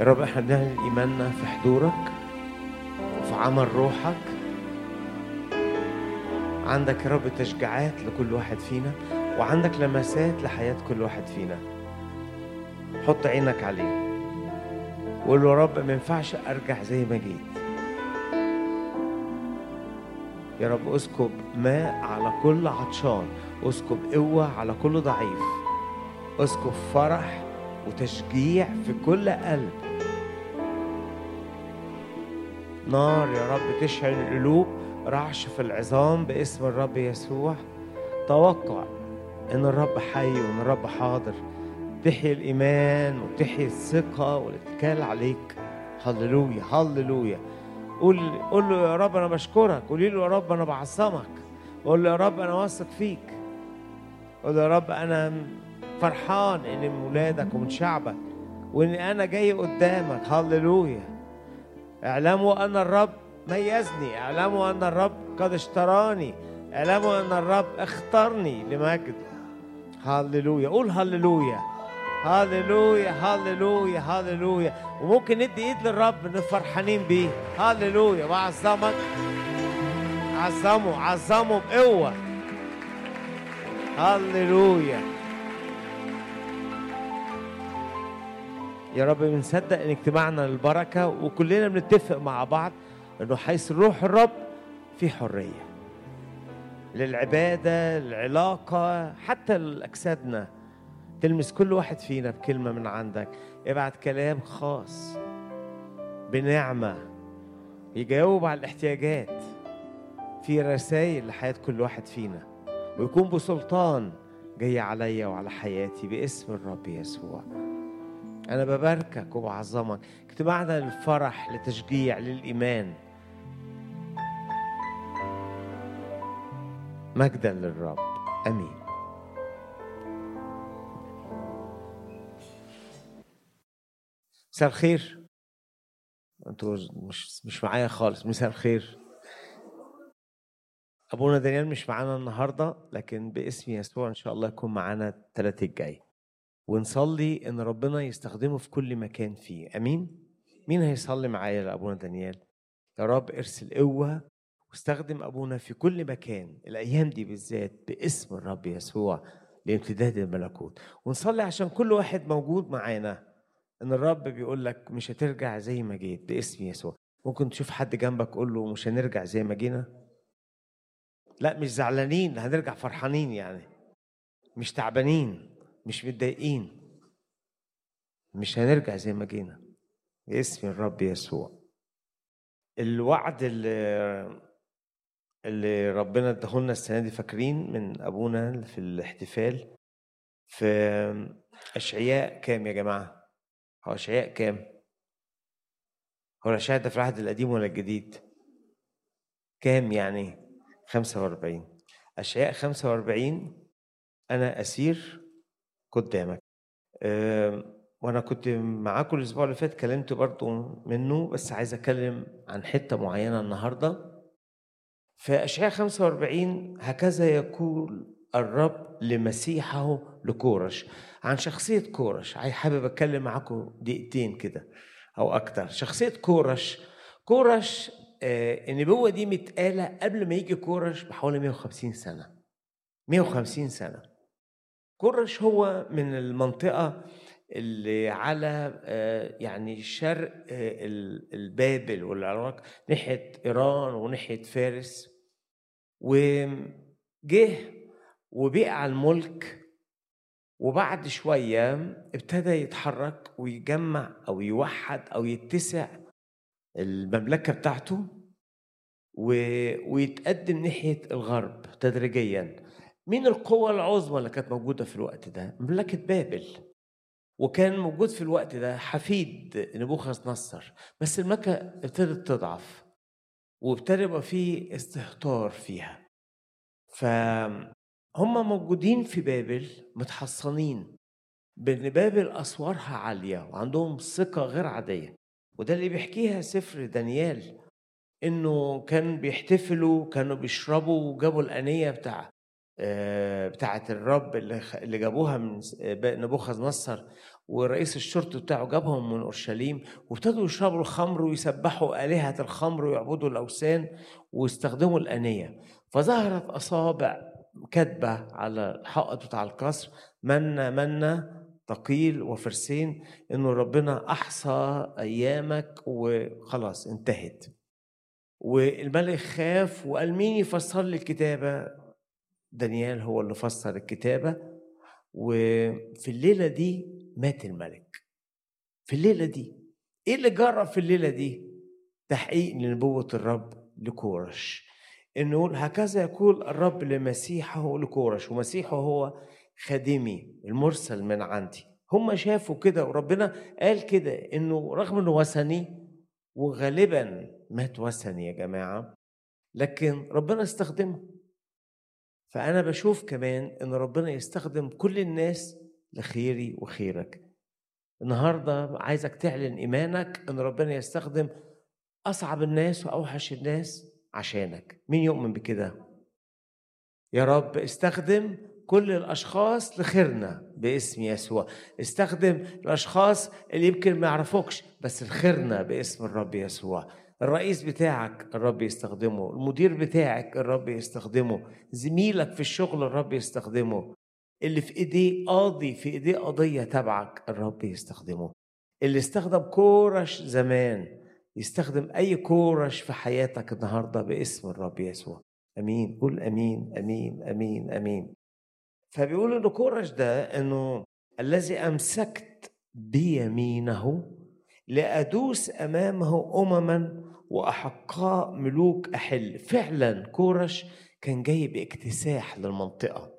يا رب إحنا بنعلن ايماننا في حضورك وفي عمل روحك. عندك يا رب تشجيعات لكل واحد فينا وعندك لمسات لحياة كل واحد فينا. حط عينك عليه. وقول له يا رب ما ينفعش أرجع زي ما جيت. يا رب أسكب ماء على كل عطشان أسكب قوة على كل ضعيف. أسكب فرح وتشجيع في كل قلب. نار يا رب تشعل القلوب رعش في العظام باسم الرب يسوع. توقع إن الرب حي وإن الرب حاضر. تحيي الإيمان وتحيي الثقة والاتكال عليك. هللويا هللويا. قول قول له يا رب أنا بشكرك. قولي له يا رب أنا بعظمك. قول له يا رب أنا واثق فيك. قول له يا رب أنا فرحان إني من ولادك ومن شعبك وإني أنا جاي قدامك. هللويا. اعلموا أن الرب ميزني. اعلموا أن الرب قد اشتراني. اعلموا أن الرب اختارني لمجد. هللويا. قول هللويا. هللويا هللويا هللويا. وممكن ندي إيد للرب فرحانين بيه. هللويا. وعظمك. عظمه عظمه بقوة. هللويا. يا رب بنصدق إن اجتماعنا للبركة وكلنا بنتفق مع بعض إنه حيث روح الرب في حرية. للعبادة العلاقه حتى لأجسادنا. تلمس كل واحد فينا بكلمة من عندك. ابعت كلام خاص بنعمة يجاوب على الاحتياجات. في رسائل لحياة كل واحد فينا. ويكون بسلطان جاي عليا وعلى حياتي باسم الرب يسوع. أنا بباركك وبعظمك. اجتماعنا للفرح لتشجيع للإيمان. مجدا للرب. آمين. مساء الخير. أنتوا مش مش معايا خالص. مساء الخير. أبونا دانيال مش معانا النهارده لكن باسم يسوع إن شاء الله يكون معانا الثلاث الجاي. ونصلي إن ربنا يستخدمه في كل مكان فيه. آمين؟ مين هيصلي معايا لابونا دانيال؟ يا رب ارسل قوة واستخدم أبونا في كل مكان الأيام دي بالذات باسم الرب يسوع لامتداد الملكوت. ونصلي عشان كل واحد موجود معانا. إن الرب بيقول لك مش هترجع زي ما جيت باسم يسوع. ممكن تشوف حد جنبك قول له مش هنرجع زي ما جينا؟ لا مش زعلانين هنرجع فرحانين يعني. مش تعبانين. مش متضايقين. مش هنرجع زي ما جينا. باسم الرب يسوع. الوعد اللي اللي ربنا اداهولنا السنة دي فاكرين من أبونا في الاحتفال؟ في أشعياء كام يا جماعة؟ هو أشعياء كام؟ هو الأشعياء ده في العهد القديم ولا الجديد؟ كام يعني؟ 45 أشعياء 45 أنا أسير قدامك. وأنا كنت معاكم الأسبوع اللي فات كلمت برضو منه بس عايز أتكلم عن حتة معينة النهارده. في أشعياء 45 هكذا يقول الرب لمسيحه لكورش. عن شخصية كورش حابب أتكلم معاكم دقيقتين كده أو أكتر. شخصية كورش. كورش آه النبوة دي متقالة قبل ما يجي كورش بحوالي 150 سنة. 150 سنة. كورش هو من المنطقة اللي على يعني شرق البابل والعراق ناحية إيران وناحية فارس. وجه وبقى على الملك وبعد شوية ابتدى يتحرك ويجمع أو يوحد أو يتسع المملكة بتاعته ويتقدم ناحية الغرب تدريجيا. مين القوة العظمى اللي كانت موجودة في الوقت ده؟ مملكة بابل. وكان موجود في الوقت ده حفيد نبوخذ نصر بس المكة ابتدت تضعف وابتدى يبقى في استهتار فيها. فهم موجودين في بابل متحصنين بإن بابل أسوارها عالية وعندهم ثقة غير عادية. وده اللي بيحكيها سفر دانيال إنه كان بيحتفلوا كانوا بيشربوا وجابوا الأنية بتاع بتاعة الرب اللي جابوها من نبوخذ نصر ورئيس الشرطة بتاعه جابهم من أورشليم وابتدوا يشربوا الخمر ويسبحوا آلهة الخمر ويعبدوا الأوثان ويستخدموا الآنية. فظهرت أصابع كاتبة على الحائط بتاع القصر منا منا ثقيل وفرسين إنه ربنا أحصى أيامك وخلاص انتهت. والملك خاف وقال مين يفسر لي الكتابة؟ دانيال هو اللي فسر الكتابة وفي الليلة دي مات الملك. في الليلة دي. إيه اللي جرى في الليلة دي؟ تحقيق لنبوة الرب لكورش. انه يقول هكذا يقول الرب لمسيحه لكورش ومسيحه هو خادمي المرسل من عندي. هم شافوا كده وربنا قال كده إنه رغم إنه وثني وغالبا مات وثني يا جماعة لكن ربنا استخدمه. فأنا بشوف كمان إن ربنا يستخدم كل الناس لخيري وخيرك. النهارده عايزك تعلن إيمانك إن ربنا يستخدم أصعب الناس وأوحش الناس عشانك. مين يؤمن بكده؟ يا رب استخدم كل الأشخاص لخيرنا باسم يسوع. استخدم الأشخاص اللي يمكن ما يعرفوكش بس لخيرنا باسم الرب يسوع. الرئيس بتاعك الرب يستخدمه المدير بتاعك الرب يستخدمه زميلك في الشغل الرب يستخدمه اللي في إيديه قاضي في إيديه قضية تبعك الرب يستخدمه. اللي استخدم كورش زمان يستخدم أي كورش في حياتك النهارده باسم الرب يسوع. آمين. قول آمين آمين آمين آمين. فبيقول ان كورش ده إنه الذي أمسكت بيمينه لأدوس أمامه امما وأحقاء ملوك أحل. فعلا كورش كان جاي باكتساح للمنطقة.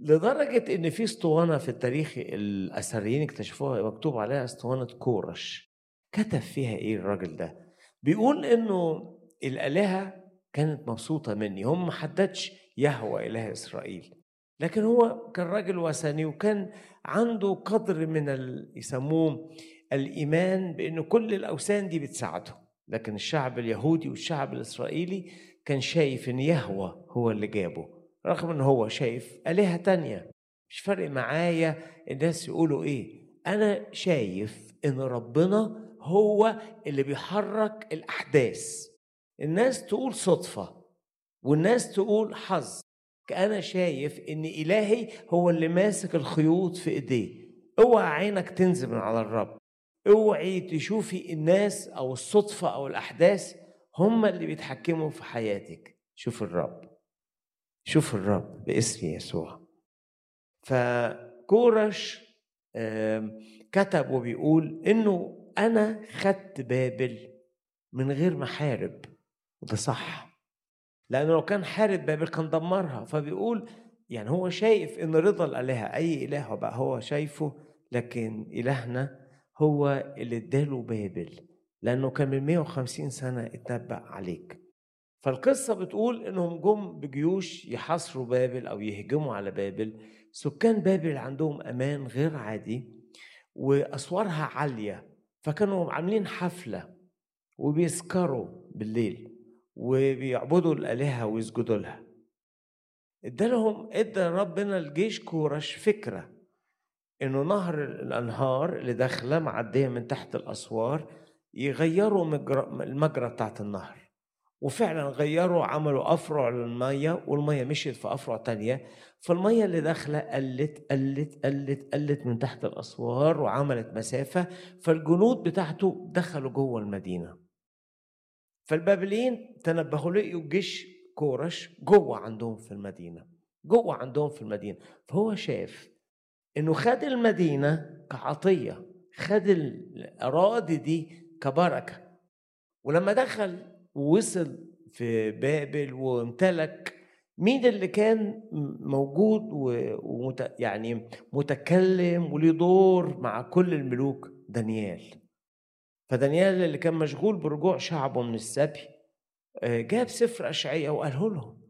لدرجة إن في اسطوانة في التاريخ الأثريين اكتشفوها مكتوب عليها اسطوانة كورش. كتب فيها إيه الراجل ده؟ بيقول إنه الآلهة كانت مبسوطة مني. هم ما حددش يهوى إله إسرائيل. لكن هو كان راجل وثني وكان عنده قدر من يسموه الإيمان بأن كل الأوثان دي بتساعده لكن الشعب اليهودي والشعب الإسرائيلي كان شايف إن يهوى هو اللي جابه رغم إن هو شايف آلهة تانية. مش فارق معايا الناس يقولوا إيه أنا شايف إن ربنا هو اللي بيحرك الأحداث. الناس تقول صدفة والناس تقول حظ. أنا شايف إن إلهي هو اللي ماسك الخيوط في إيديه. اوعى عينك تنزل من على الرب. اوعي تشوفي الناس أو الصدفة أو الاحداث هم اللي بيتحكموا في حياتك. شوف الرب. شوف الرب باسم يسوع. فكورش كتب وبيقول إنه أنا خدت بابل من غير ما حارب وده صح. لأنه لو كان حارب بابل كان دمرها. فبيقول يعني هو شايف إن رضا الآلهة أي إله بقى هو شايفه. لكن إلهنا هو اللي اداله بابل لأنه كان من 150 سنة اتنبأ عليك. فالقصة بتقول إنهم جم بجيوش يحاصروا بابل أو يهجموا على بابل. سكان بابل عندهم أمان غير عادي وأسوارها عالية فكانوا عاملين حفلة وبيسكروا بالليل وبيعبدوا الآلهة ويسجدوا لها. ادالهم ادى ربنا الجيش كورش فكرة. إنه نهر الأنهار اللي داخله معدية من تحت الأسوار يغيروا المجرى بتاعت النهر. وفعلا غيروا عملوا أفرع للمية والمية مشيت في أفرع تانية. فالمية اللي داخله قلت قلت قلت قلت من تحت الأسوار وعملت مسافة. فالجنود بتاعته دخلوا جوه المدينة. فالبابليين تنبهوا لقيوا جيش كورش جوه عندهم في المدينة. جوه عندهم في المدينة. فهو شاف إنه خد المدينة كعطية خد الأراضي دي كبركة. ولما دخل ووصل في بابل وامتلك مين اللي كان موجود ومت يعني متكلم وليه دور مع كل الملوك؟ دانيال. فدانيال اللي كان مشغول برجوع شعبه من السبي آه، جاب سفر أشعية وقاله لهم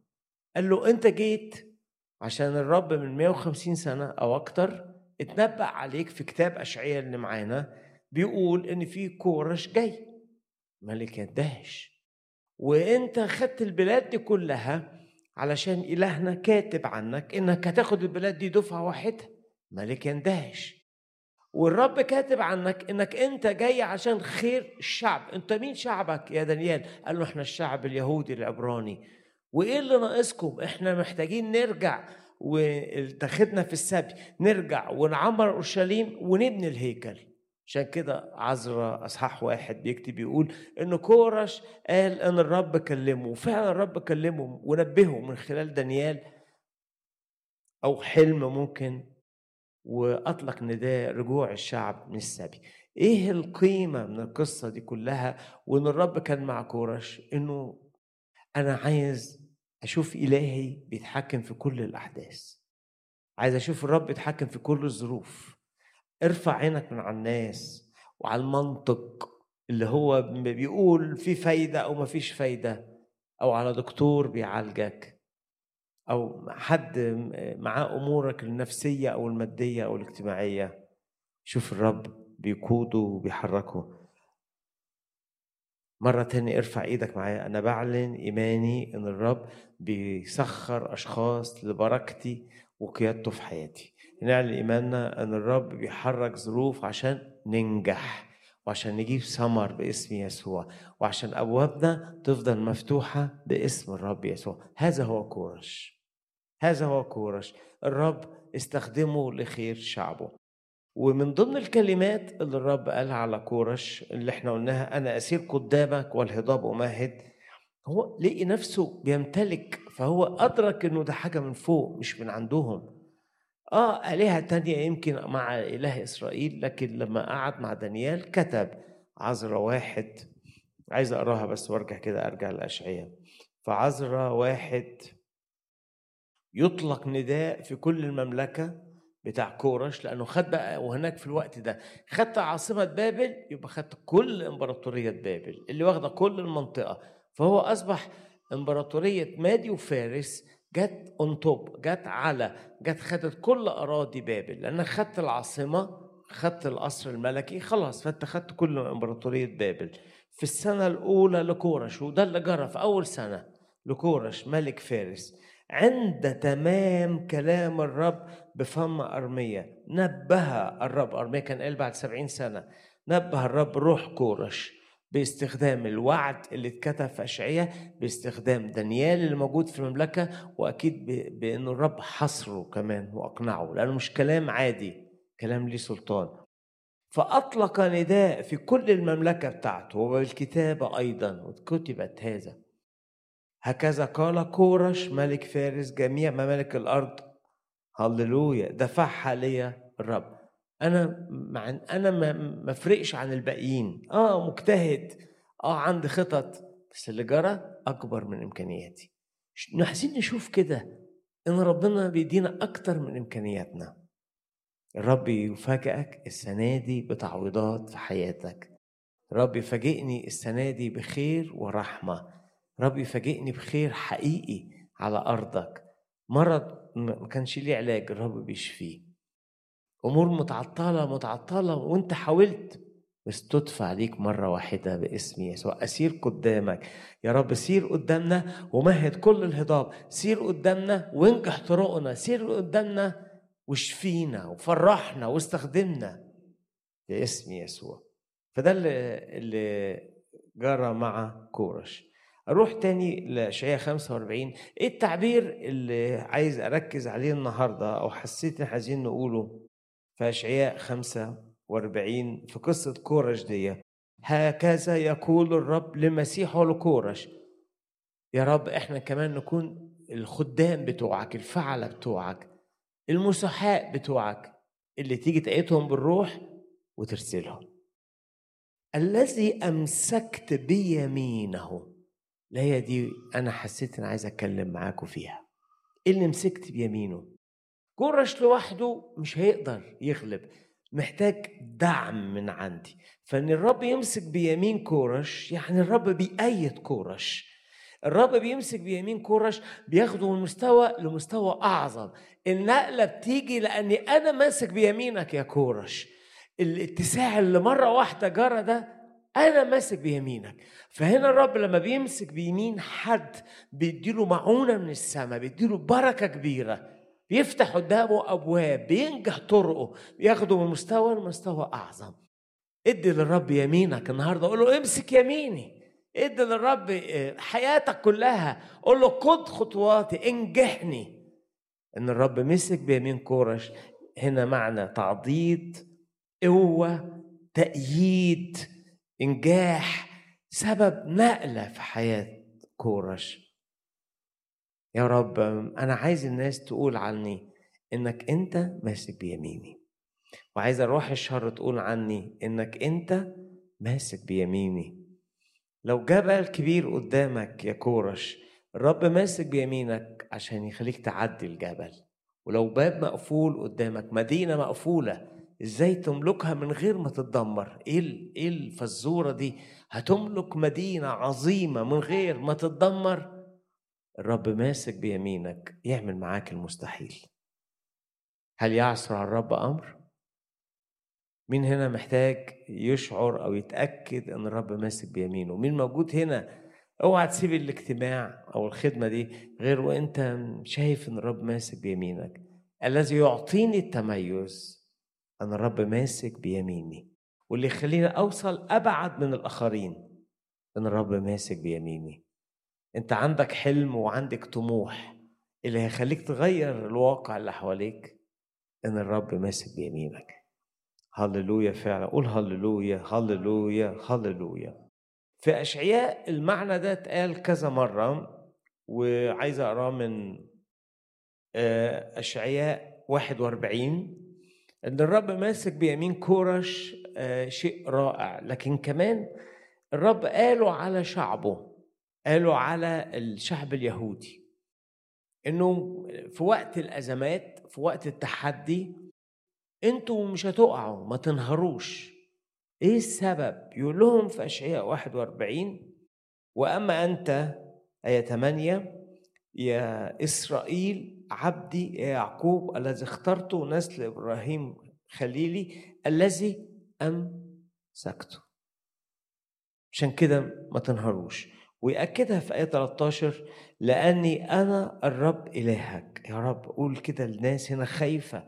قال له أنت جيت عشان الرب من 150 سنة أو أكتر اتنبأ عليك في كتاب أشعية اللي معانا بيقول إن في كورش جاي. ملك يندهش. وأنت خدت البلاد دي كلها علشان إلهنا كاتب عنك إنك هتاخد البلاد دي دفعة واحدة. ملك يندهش. والرب كاتب عنك إنك أنت جاي عشان خير الشعب. أنت مين شعبك يا دانيال؟ قال له إحنا الشعب اليهودي العبراني. وإيه اللي ناقصكم؟ إحنا محتاجين نرجع واتخذنا في السبي نرجع ونعمر أورشليم ونبني الهيكل. عشان كده عزرا إصحاح واحد بيكتب يقول إن كورش قال إن الرب كلمه وفعلا الرب كلمه ونبهه من خلال دانيال أو حلم ممكن وأطلق نداء رجوع الشعب من السبي. إيه القيمة من القصة دي كلها؟ وإن الرب كان مع كورش إنه أنا عايز أشوف إلهي بيتحكم في كل الأحداث. عايز أشوف الرب بيتحكم في كل الظروف. ارفع عينك من على الناس وعلى المنطق اللي هو بيقول في فايدة أو ما فيش فايدة أو على دكتور بيعالجك أو حد معاه أمورك النفسية أو المادية أو الاجتماعية. شوف الرب بيقوده وبيحركه. مرة تاني ارفع إيدك معايا. أنا بعلن إيماني إن الرب بيسخر أشخاص لبركتي وقيادته في حياتي. نعلن إيماننا إن الرب بيحرك ظروف عشان ننجح وعشان نجيب ثمر باسم يسوع وعشان أبوابنا تفضل مفتوحة باسم الرب يسوع. هذا هو كورش. هذا هو كورش. الرب استخدمه لخير شعبه. ومن ضمن الكلمات اللي الرب قالها على كورش اللي إحنا قلناها أنا أسير قدامك والهضاب أمهد. هو لقي نفسه بيمتلك فهو أدرك إنه ده حاجة من فوق مش من عندهم. آه آلهة تانية يمكن مع إله إسرائيل لكن لما قعد مع دانيال كتب عذرا واحد. عايز أقراها بس وأرجع كده أرجع لاشعياء فعذرا واحد يطلق نداء في كل المملكة بتاع كورش لأنه خد بقى وهناك في الوقت ده خدت عاصمة بابل يبقى خدت كل إمبراطورية بابل اللي واخدة كل المنطقة. فهو أصبح إمبراطورية مادي وفارس جت on top جت على جت خدت كل أراضي بابل. لأن خدت العاصمة خدت القصر الملكي خلاص فأنت خدت كل إمبراطورية بابل. في السنة الأولى لكورش وده اللي جرى في أول سنة لكورش ملك فارس. عند تمام كلام الرب بفم أرمية. نبه الرب أرمية كان قال بعد سبعين سنة نبه الرب روح كورش باستخدام الوعد اللي اتكتب في أشعية باستخدام دانيال اللي موجود في المملكة وأكيد بأنه الرب حصره كمان وأقنعه لأنه مش كلام عادي كلام ليه سلطان. فأطلق نداء في كل المملكة بتاعته وبالكتابة أيضا وكتبت هذا. هكذا قال كورش ملك فارس جميع ممالك الأرض. هللويا. دفعها لي الرب. أنا مع أنا ما فرقش عن الباقيين. آه مجتهد. آه عندي خطط. بس اللي جرى أكبر من إمكانياتي. عايزين نشوف كده إن ربنا بيدينا أكتر من إمكانياتنا. الرب يفاجئك السنة دي بتعويضات في حياتك. الرب يفاجئني السنة دي بخير ورحمة. رب يفاجئني بخير حقيقي على أرضك. مرض ما كانش ليه علاج الرب بيشفيه. أمور متعطلة متعطلة وأنت حاولت. بس تدفع ليك مرة واحدة باسم يسوع. أسير قدامك. يا رب سير قدامنا ومهد كل الهضاب. سير قدامنا وانجح طرقنا. سير قدامنا واشفينا وفرحنا واستخدمنا باسم يسوع. فده اللي جرى مع كورش. أروح تاني لإشعياء 45 إيه التعبير اللي عايز أركز عليه النهارده أو حسيت إن عايزين نقوله في إشعياء 45 في قصة كورش دي؟ هكذا يقول الرب لمسيحه لكورش يا رب إحنا كمان نكون الخدام بتوعك الفعلة بتوعك المسحاء بتوعك اللي تيجي تأيتهم بالروح وترسلهم. الذي أمسكت بيمينه الآية دي أنا حسيت إن عايز أتكلم معاكم فيها. اللي مسكت بيمينه. كورش لوحده مش هيقدر يغلب. محتاج دعم من عندي. فإن الرب يمسك بيمين كورش يعني الرب بيأيد كورش. الرب بيمسك بيمين كورش بياخده من مستوى لمستوى أعظم. النقلة بتيجي لأني أنا ماسك بيمينك يا كورش. الاتساع اللي مرة واحدة جرى ده أنا ماسك بيمينك. فهنا الرب لما بيمسك بيمين حد بيديله معونة من السماء بيديله بركة كبيرة. بيفتح قدامه أبواب بينجح طرقه بياخده من مستوى لمستوى أعظم. ادي للرب يمينك النهارده. قول له امسك يميني. ادي للرب حياتك كلها. قول له خد خطواتي انجحني. إن الرب مسك بيمين كورش هنا معنى تعضيد قوة تأييد. إنجاح سبب نقلة في حياة كورش. يا رب أنا عايز الناس تقول عني إنك أنت ماسك بيميني وعايز أروح الشر تقول عني إنك أنت ماسك بيميني. لو جبل كبير قدامك يا كورش الرب ماسك بيمينك عشان يخليك تعدي الجبل ولو باب مقفول قدامك مدينة مقفولة إزاي تملكها من غير ما تتدمر؟ إيه إيه الفزورة دي؟ هتملك مدينة عظيمة من غير ما تتدمر؟ الرب ماسك بيمينك يعمل معاك المستحيل. هل يعصر على الرب أمر؟ مين هنا محتاج يشعر أو يتأكد إن الرب ماسك بيمينه؟ مين موجود هنا؟ أوعى تسيب الاجتماع أو الخدمة دي غير وإنت شايف إن الرب ماسك بيمينك. الذي يعطيني التميز أنا الرب ماسك بيميني واللي يخليني أوصل أبعد من الآخرين أن الرب ماسك بيميني. أنت عندك حلم وعندك طموح اللي هيخليك تغير الواقع اللي حواليك أن الرب ماسك بيمينك. هللويا فعلا قول هللويا هللويا هللويا. في أشعياء المعنى ده اتقال كذا مرة وعايز أقراه من أشعياء 41 إن الرب ماسك بيمين كورش شيء رائع. لكن كمان الرب قاله على شعبه قاله على الشعب اليهودي إنه في وقت الأزمات في وقت التحدي أنتوا مش هتقعوا ما تنهروش. إيه السبب؟ يقول لهم في أشعياء 41 وأما أنت آية 8 يا إسرائيل عبدي يعقوب الذي اخترته نسل إبراهيم خليلي الذي أمسكته. عشان كده ما تنهروش. ويأكدها في آية 13 لأني أنا الرب إلهك. يا رب قول كده الناس هنا خايفة.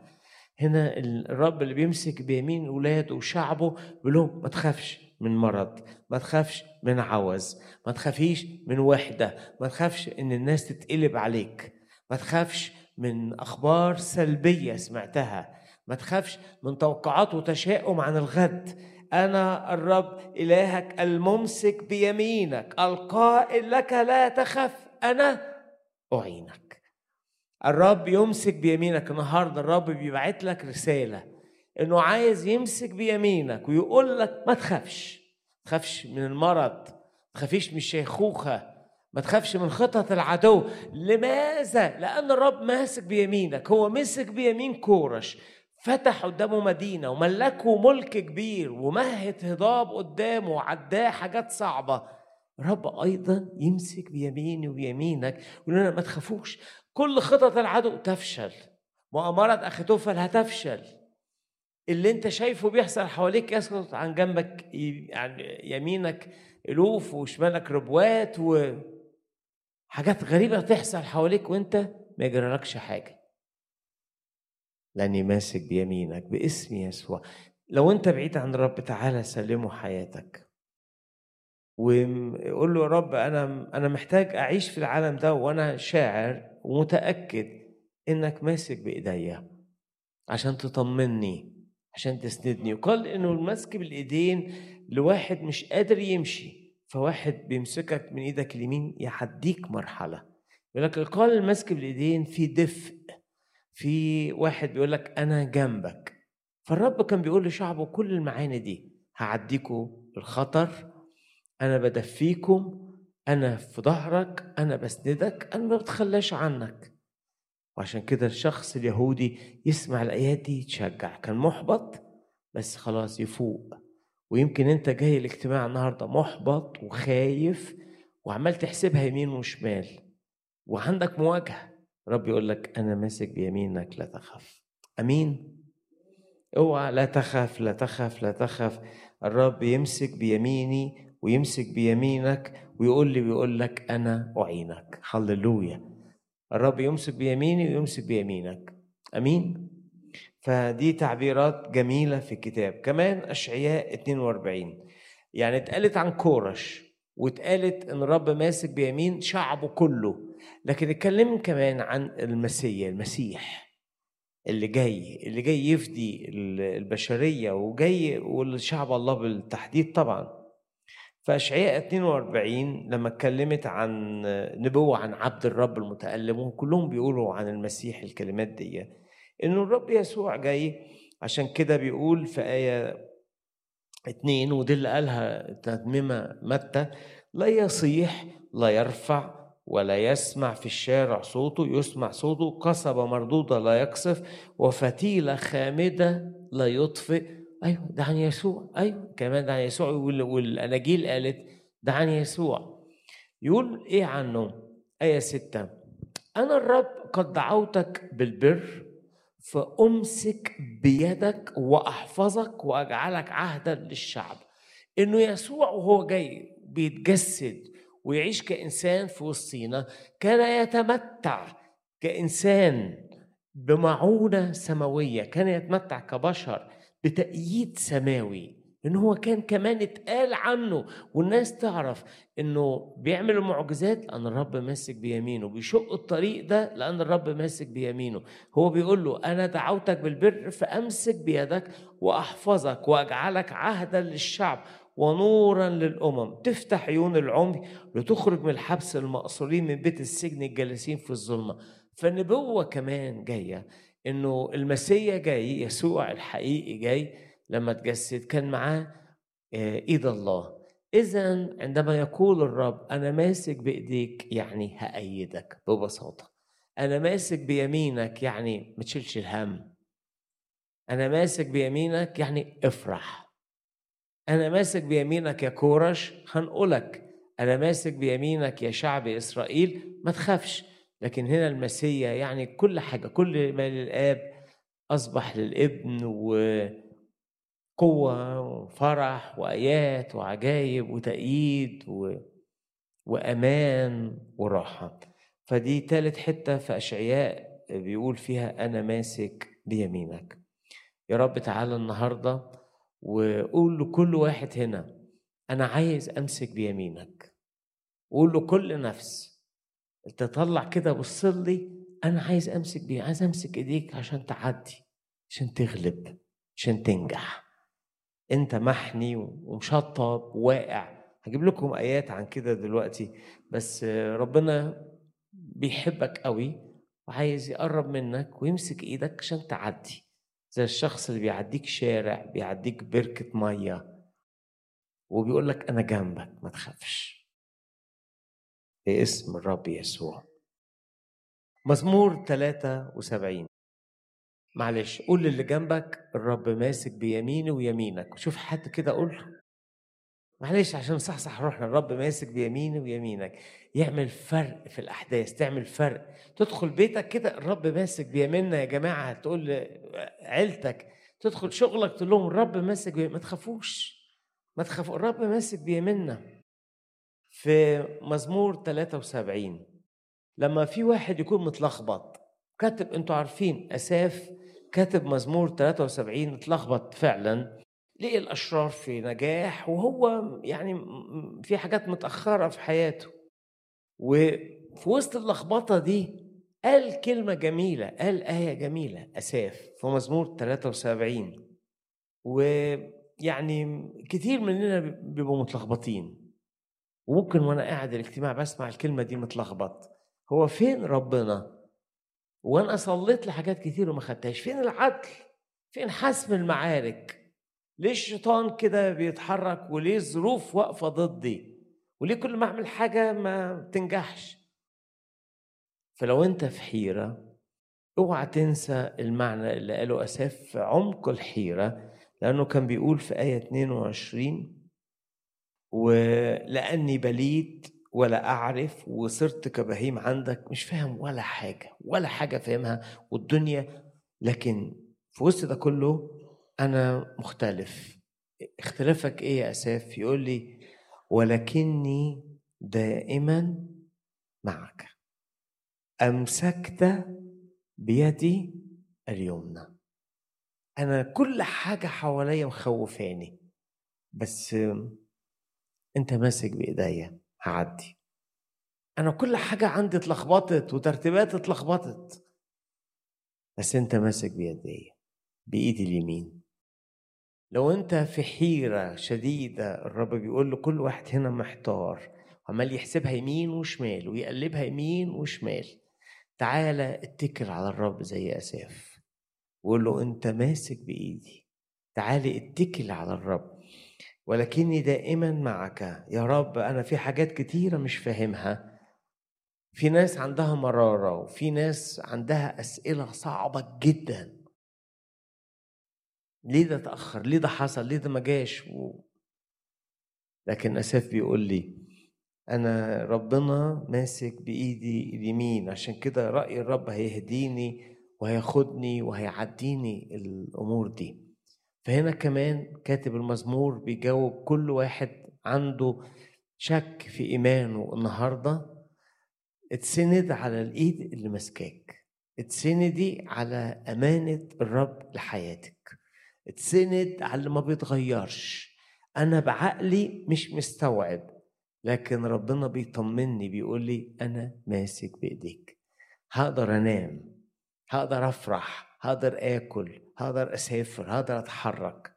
هنا الرب اللي بيمسك بيمين ولاده وشعبه بيقول لهم ما تخافش من مرض ما تخافش من عوز ما تخافيش من وحدة ما تخافش إن الناس تتقلب عليك. ما تخافش من أخبار سلبية سمعتها. ما تخافش من توقعات وتشاؤم عن الغد. أنا الرب إلهك الممسك بيمينك. القائل لك لا تخف. أنا أعينك. الرب يمسك بيمينك. النهارده الرب بيبعت لك رسالة. إنه عايز يمسك بيمينك ويقول لك ما تخافش. ما تخافش من المرض. ما تخافيش من الشيخوخة. ما تخافش من خطط العدو. لماذا؟ لأن الرب ماسك بيمينك. هو مسك بيمين كورش. فتح قدامه مدينة وملكه ملك كبير ومهد هضاب قدامه وعداه حاجات صعبة. رب أيضا يمسك بيميني وبيمينك. ويقول لنا ما تخافوش. كل خطط العدو تفشل. مؤامرة أخيتوفل هتفشل. اللي أنت شايفه بيحصل حواليك يسقط عن جنبك يعني يمينك ألوف وشمالك ربوات وحاجات غريبة تحصل حواليك وانت ما يجرالكش حاجة. لأني ماسك بيمينك باسم يسوع. لو انت بعيد عن الرب تعالى سلمه حياتك. وقول له يا رب أنا أنا محتاج أعيش في العالم ده وأنا شاعر ومتأكد إنك ماسك بإيديا عشان تطمني عشان تسندني. وقال إنه المسك بالإيدين لواحد مش قادر يمشي. فواحد بيمسكك من إيدك اليمين يحديك مرحلة. يقول لك قال المسك بالإيدين في دفء. في واحد بيقول لك أنا جنبك. فالرب كان بيقول لشعبه كل المعاني دي هعديكوا الخطر أنا بدفيكم أنا في ظهرك أنا بسندك أنا ما بتخلاش عنك. وعشان كده الشخص اليهودي يسمع الآيات دي يتشجع. كان محبط بس خلاص يفوق. ويمكن انت جاي الاجتماع النهارده محبط وخايف وعمال تحسبها يمين وشمال وعندك مواجهة. رب يقول لك أنا ماسك بيمينك لا تخاف أمين؟ اوعى لا تخف لا تخف لا تخف. الرب يمسك بيميني ويمسك بيمينك ويقول لي ويقول لك أنا أعينك. هللويا. الرب يمسك بيميني ويمسك بيمينك. أمين؟ فدي تعبيرات جميلة في الكتاب. كمان أشعياء 42 يعني اتقالت عن كورش واتقالت إن الرب ماسك بيمين شعبه كله. لكن اتكلم كمان عن المسيح المسيح اللي جاي اللي جاي يفدي البشرية وجاي والشعب الله بالتحديد طبعا. فأشعياء 42 لما اتكلمت عن نبوة عن عبد الرب المتالم وكلهم بيقولوا عن المسيح الكلمات دي إنه الرب يسوع جاي عشان كده بيقول في آية اتنين ودي اللي قالها تتميمه متى لا يصيح لا يرفع ولا يسمع في الشارع صوته يسمع صوته قصبة مردودة لا يقصف وفتيلة خامدة لا يطفئ. أيوة ده عن يسوع. أيوة كمان ده عن يسوع. والأناجيل قالت ده عن يسوع. يقول إيه عنه؟ آية ستة أنا الرب قد دعوتك بالبر فأمسك بيدك وأحفظك وأجعلك عهدا للشعب. إنه يسوع وهو جاي بيتجسد ويعيش كإنسان في وسطينا كان يتمتع كإنسان بمعونة سماوية كان يتمتع كبشر بتأييد سماوي. ان هو كان كمان اتقال عنه والناس تعرف إنه بيعمل المعجزات لأن الرب ماسك بيمينه بيشق الطريق ده لأن الرب ماسك بيمينه. هو بيقول له أنا دعوتك بالبر فأمسك بيدك وأحفظك وأجعلك عهدا للشعب ونورا للأمم. تفتح عيون العمي لتخرج من الحبس المأسورين من بيت السجن الجالسين في الظلمة. فالنبوة كمان جاية إنه المسيا جاي يسوع الحقيقي جاي لما تجسد كان معاه آه، إيد الله. اذا عندما يقول الرب أنا ماسك بإيديك يعني هأيدك ببساطة. أنا ماسك بيمينك يعني ما تشيلش الهم. أنا ماسك بيمينك يعني افرح. أنا ماسك بيمينك يا كورش هنقولك. أنا ماسك بيمينك يا شعب إسرائيل ما تخافش. لكن هنا المسيا يعني كل حاجة كل ما للآب أصبح للابن و قوة وفرح وآيات وعجائب وتأييد و... وأمان وراحة. فدي تالت حتة في أشعياء بيقول فيها أنا ماسك بيمينك. يا رب تعالى النهاردة وقول لكل واحد هنا أنا عايز أمسك بيمينك. قول لكل نفس تطلع كده بص لي أنا عايز أمسك بيه عايز أمسك إيديك عشان تعدي عشان تغلب عشان تنجح. انت محني ومشطب واقع هجيب لكم آيات عن كده دلوقتي بس ربنا بيحبك قوي وعايز يقرب منك ويمسك إيدك عشان تعدي زي الشخص اللي بيعديك شارع بيعديك بركة مية وبيقول لك أنا جنبك ما تخافش. باسم الرب يسوع. مزمور 73 معلش قول للي جنبك الرب ماسك بيميني ويمينك. شوف حد كده قول له معلش عشان صحصح روحنا الرب ماسك بيميني ويمينك. يعمل فرق في الأحداث تعمل فرق. تدخل بيتك كده الرب ماسك بيميننا يا جماعة. تقول لعيلتك تدخل شغلك تقول لهم الرب ماسك ما تخافوش. ما تخافوا الرب ماسك بيميننا. في مزمور 73 لما في واحد يكون متلخبط كاتب أنتوا عارفين أساف كاتب مزمور 73 اتلخبط فعلا لقي الأشرار في نجاح وهو يعني في حاجات متأخرة في حياته. وفي وسط اللخبطة دي قال كلمة جميلة قال آية جميلة أساف في مزمور 73 ويعني كتير مننا بيبقوا متلخبطين. وممكن وأنا قاعد الاجتماع بسمع الكلمة دي متلخبط. هو فين ربنا؟ وأنا صليت لحاجات كتير وما خدتهاش. فين العدل؟ فين حسم المعارك؟ ليه الشيطان كده بيتحرك وليه الظروف واقفة ضدي؟ وليه كل ما أعمل حاجة ما بتنجحش؟ فلو أنت في حيرة اوعى تنسى المعنى اللي قاله أساف في عمق الحيرة لأنه كان بيقول في آية 22 ولأني بليت ولا أعرف وصرت كبهيم عندك مش فاهم ولا حاجة ولا حاجة فاهمها والدنيا. لكن في وسط ده كله أنا مختلف. اختلافك إيه يا أساف؟ يقول لي ولكني دائما معك. أمسكت بيدي اليمنى. أنا كل حاجة حواليا مخوفاني بس أنت ماسك بإيديا. هعدي. أنا كل حاجة عندي اتلخبطت وترتيبات اتلخبطت. بس أنت ماسك بيدي بايدي اليمين. لو أنت في حيرة شديدة الرب بيقول لكل واحد هنا محتار. عمال يحسبها يمين وشمال ويقلبها يمين وشمال. تعالى اتكل على الرب زي آساف. وقول له أنت ماسك بإيدي. تعالى اتكل على الرب. ولكني دائما معك. يا رب أنا في حاجات كتيرة مش فاهمها. في ناس عندها مرارة وفي ناس عندها أسئلة صعبة جدا. ليه ده اتاخر ليه ده حصل؟ ليه ده ما جاش؟ و... لكن أساف بيقول لي أنا ربنا ماسك بإيدي اليمين عشان كده رأي الرب هيهديني وهياخدني وهيعديني الأمور دي. فهنا كمان كاتب المزمور بيجاوب كل واحد عنده شك في إيمانه النهارده. اتسند على الإيد اللي ماسكاك اتسندي على أمانة الرب لحياتك. اتسند على اللي ما بيتغيرش. أنا بعقلي مش مستوعب لكن ربنا بيطمني بيقول لي أنا ماسك بإيديك. هقدر أنام هقدر أفرح هقدر آكل هقدر أسافر هقدر أتحرك.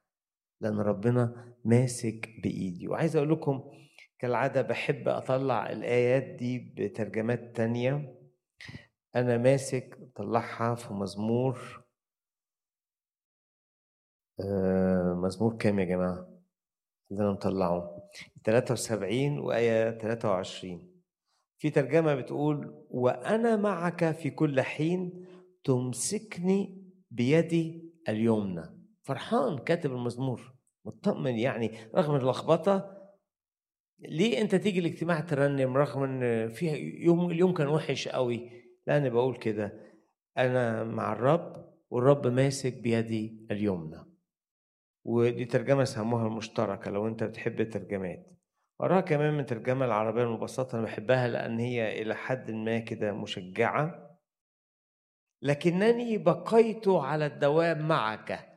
لأن ربنا ماسك بإيدي. وعايز أقول لكم كالعادة بحب أطلع الآيات دي بترجمات تانية. أنا ماسك طلعها في مزمور آه مزمور كام يا جماعة؟ اللي أنا مطلعه. 73 وآية 23 في ترجمة بتقول وأنا معك في كل حين تمسكني بيدي اليمنى. فرحان كاتب المزمور مطمن يعني رغم اللخبطة ليه أنت تيجي الاجتماع ترنم؟ رغم إن فيها يوم اليوم كان وحش قوي لا أنا بقول كده. أنا مع الرب والرب ماسك بيدي اليمنى. ودي ترجمة سموها المشتركة لو أنت بتحب الترجمات. وراها كمان من ترجمة العربية المبسطة أنا بحبها لأن هي إلى حد ما كده مشجعة. لكنني بقيت على الدوام معك.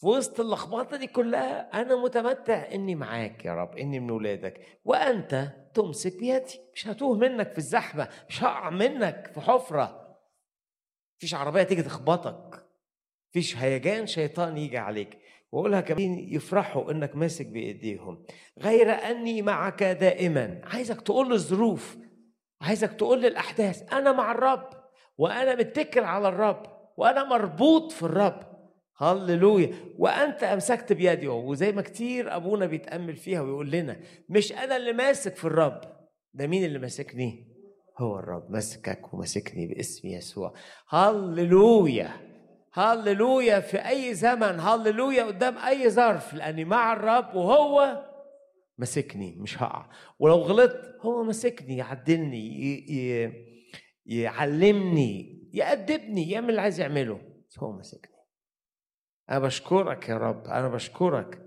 في وسط اللخبطة دي كلها أنا متمتع إني معاك يا رب إني من ولادك. وأنت تمسك بيدي مش هتوه منك في الزحمة مش هقع منك في حفرة. مفيش عربية تيجي تخبطك. مفيش هيجان شيطان يجي عليك. وأقولها كمان يفرحوا إنك ماسك بإيديهم. غير أني معك دائما. عايزك تقول الظروف. عايزك تقول الأحداث. أنا مع الرب. وأنا متكل على الرب وأنا مربوط في الرب. هللويا. وأنت أمسكت بيدي وزي ما كتير أبونا بيتأمل فيها ويقول لنا مش أنا اللي ماسك في الرب. ده مين اللي ماسكني؟ هو الرب. ماسكك وماسكني باسم يسوع. هللويا. هللويا في أي زمن هللويا قدام أي ظرف لأني مع الرب وهو ماسكني مش هقع. ولو غلطت هو ماسكني يعدلني يعلمني يأدبني يعمل اللي عايز يعمله. هو ماسكني. أنا بشكرك يا رب أنا بشكرك.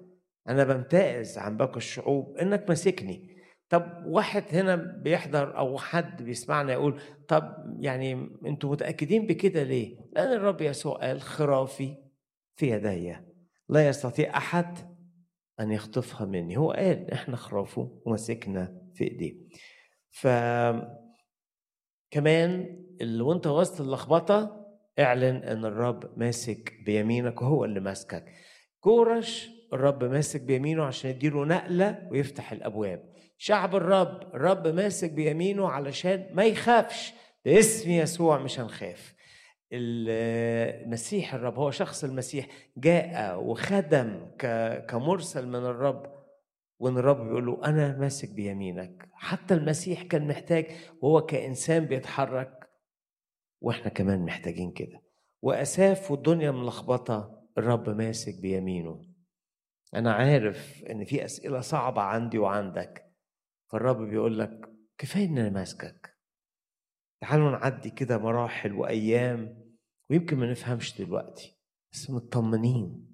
أنا بمتاز عن باقي الشعوب إنك ماسكني. طب واحد هنا بيحضر أو حد بيسمعنا يقول طب يعني أنتوا متأكدين بكده ليه؟ لأن الرب يسوع قال خرافي في يدي. لا يستطيع أحد أن يخطفها مني. هو قال إحنا خرافه ومسكنا في إيديه. ف كمان اللي وانت وسط اللخبطة اعلن إن الرب ماسك بيمينك وهو اللي ماسكك. كورش الرب ماسك بيمينه عشان يديله نقلة ويفتح الأبواب. شعب الرب الرب ماسك بيمينه علشان ما يخافش. باسم يسوع مش هنخاف. المسيح الرب هو شخص المسيح جاء وخدم كمرسل من الرب وإن الرب بيقول له أنا ماسك بيمينك. حتى المسيح كان محتاج وهو كإنسان بيتحرك وإحنا كمان محتاجين كده. وأساف والدنيا ملخبطة الرب ماسك بيمينه. أنا عارف إن في أسئلة صعبة عندي وعندك فالرب بيقول لك كفاية إن أنا ماسكك. تعالوا نعدي كده مراحل وأيام ويمكن ما نفهمش دلوقتي بس مطمنين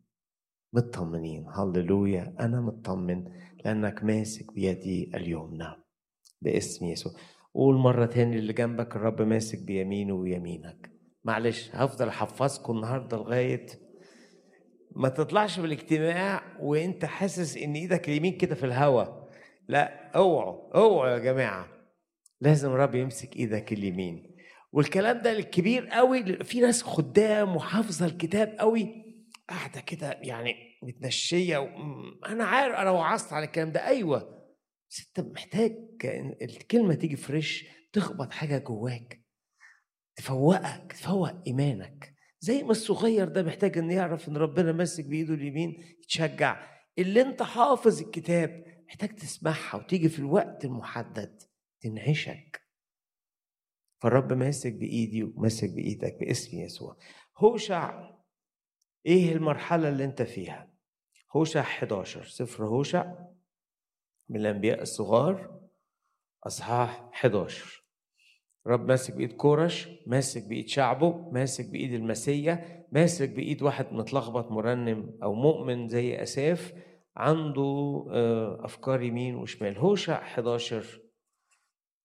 مطمنين. هللويا أنا مطمن لانك ماسك بيدي اليمنى باسم يسوع. قول مرة تاني اللي جنبك الرب ماسك بيمينه ويمينك. معلش هفضل احفظكم النهارده لغاية ما تطلعش من الاجتماع وانت حاسس ان إيدك اليمين كده في الهوا. لا اوعوا اوعوا يا جماعة. لازم الرب يمسك إيدك اليمين. والكلام ده الكبير قوي في ناس خدام وحافظة الكتاب قوي قاعدة كده يعني متنشية و... أنا عارف أنا وعظت على الكلام ده. أيوه. بس أنت محتاج الكلمة تيجي فريش تخبط حاجة جواك تفوقك تفوق إيمانك. زي ما الصغير ده محتاج إن يعرف إن ربنا ماسك بإيده اليمين يتشجع. اللي أنت حافظ الكتاب محتاج تسمعها وتيجي في الوقت المحدد تنعشك. فالرب ماسك بإيدي وماسك بإيدك باسم يسوع. هوشع إيه المرحلة اللي أنت فيها؟ هوشع 11 سفر هوشع من الأنبياء الصغار أصحاح 11 رب ماسك بإيد كورش ماسك بإيد شعبه ماسك بإيد المسيا ماسك بإيد واحد متلخبط مرنم أو مؤمن زي آساف عنده أفكار يمين وشمال. هوشع 11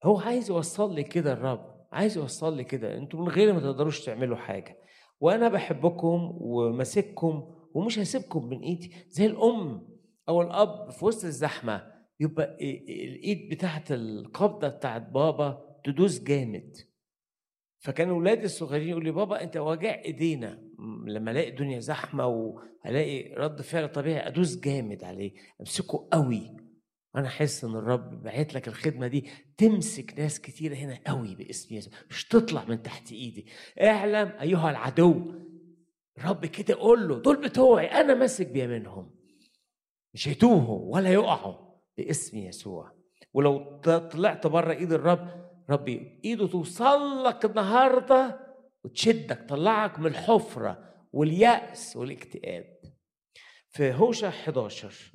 هو عايز يوصل لي كده الرب عايز يوصل لي كده. أنتوا من غيري ما تقدروش تعملوا حاجة. وأنا بحبكم وماسككم ومش هسيبكم من إيدي. زي الأم أو الأب في وسط الزحمة يبقى الإيد بتاعت القبضة بتاعت بابا تدوس جامد. فكان ولادي الصغيرين يقول لي بابا أنت وجع إيدينا. لما ألاقي الدنيا زحمة وألاقي رد فعل طبيعي أدوس جامد عليه. أمسكه قوي. أنا احس إن الرب بعت لك الخدمة دي تمسك ناس كتيرة هنا قوي باسم يسوع. مش تطلع من تحت إيدي. اعلم أيها العدو. الرب كده قول له دول بتوعي أنا ماسك بيمينهم. مش هيتوهوا ولا يقعوا باسم يسوع. ولو طلعت بره إيد الرب ربي إيده توصل لك النهارده وتشدك طلعك من الحفرة واليأس والاكتئاب. في هوشع 11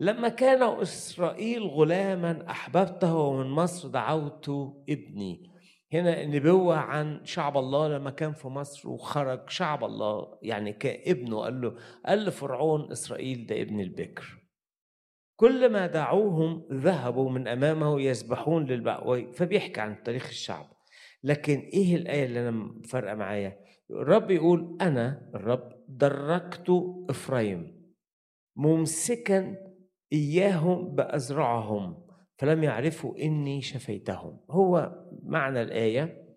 لما كان إسرائيل غلاما أحببته ومن مصر دعوت ابني. هنا النبوة عن شعب الله لما كان في مصر وخرج شعب الله يعني كابنه قال له قال لفرعون إسرائيل ده ابن البكر. كل ما دعوهم ذهبوا من أمامه يسبحون للبعوي فبيحكي عن تاريخ الشعب. لكن إيه الآية اللي أنا فارقة معايا؟ الرب يقول أنا الرب دركت إفرايم. ممسكا إياهم بأزرعهم فلم يعرفوا إني شفيتهم. هو معنى الآية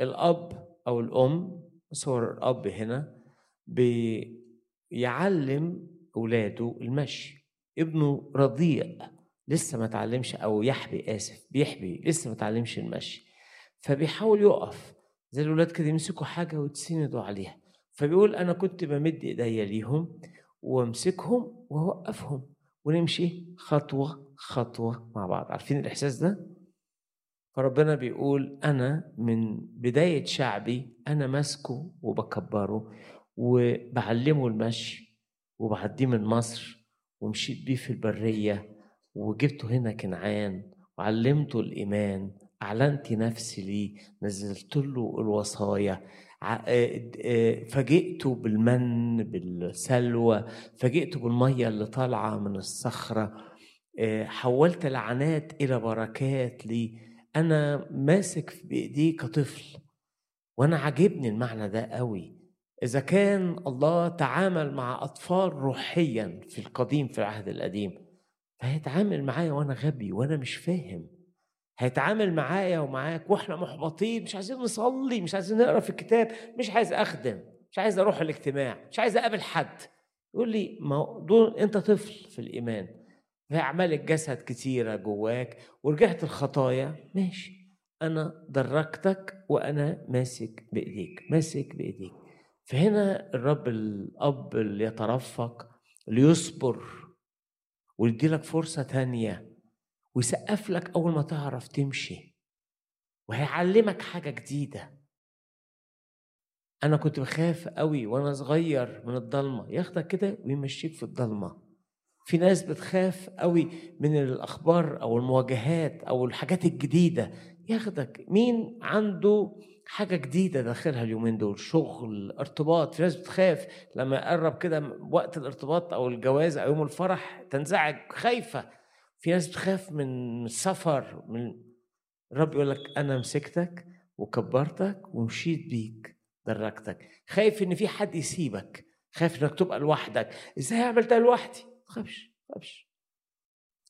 الأب أو الأم صور الأب هنا بيعلم أولاده المشي. ابنه رضيع لسه ما تعلمش أو يحبي آسف بيحبي لسه ما تعلمش المشي. فبيحاول يقف زي الولاد كده يمسكوا حاجة ويتسندوا عليها. فبيقول أنا كنت بمد إيديا ليهم وأمسكهم وأوقفهم. ونمشي خطوة خطوة مع بعض عارفين الإحساس ده؟ فربنا بيقول أنا من بداية شعبي أنا ماسكه وبكبره وبعلمه المشي وبعديه من مصر ومشيت بيه في البرية وجبته هنا كنعان وعلمته الإيمان أعلنت نفسي ليه نزلت له الوصايا فاجئته بالمن بالسلوى فاجئته بالمية اللي طالعة من الصخرة. حولت لعنات إلى بركات لي. أنا ماسك بايديه كطفل وأنا عاجبني المعنى ده قوي. إذا كان الله تعامل مع أطفال روحيا في القديم في العهد القديم فهيتعامل معايا وأنا غبي وأنا مش فاهم. هيتعامل معايا ومعاك وإحنا محبطين مش عايزين نصلي مش عايزين نقرأ في الكتاب مش عايز أخدم مش عايز أروح الاجتماع مش عايز أقابل حد. يقول لي ما دول أنت طفل في الإيمان في أعمال الجسد كتيرة جواك ورجعت الخطايا. ماشي. أنا دركتك وأنا ماسك بإيديك ماسك بإيديك. فهنا الرب الأب اللي يترفق اللي يصبر ويدي لك فرصة تانية. ويسقف لك أول ما تعرف تمشي. وهيعلمك حاجة جديدة. أنا كنت بخاف قوي وأنا صغير من الضلمة. ياخدك كده ويمشيك في الضلمة. في ناس بتخاف قوي من الأخبار أو المواجهات أو الحاجات الجديدة. ياخدك. مين عنده حاجة جديدة داخلها اليومين دول؟ شغل ارتباط. في ناس بتخاف لما يقرب كده وقت الارتباط أو الجواز أو يوم الفرح تنزعج خايفة. في ناس بتخاف من السفر من الرب يقول لك أنا مسكتك وكبرتك ومشيت بيك درجتك. خايف إن في حد يسيبك خايف إنك تبقى لوحدك. إزاي اعمل ده لوحدي؟ تخافش تخافش.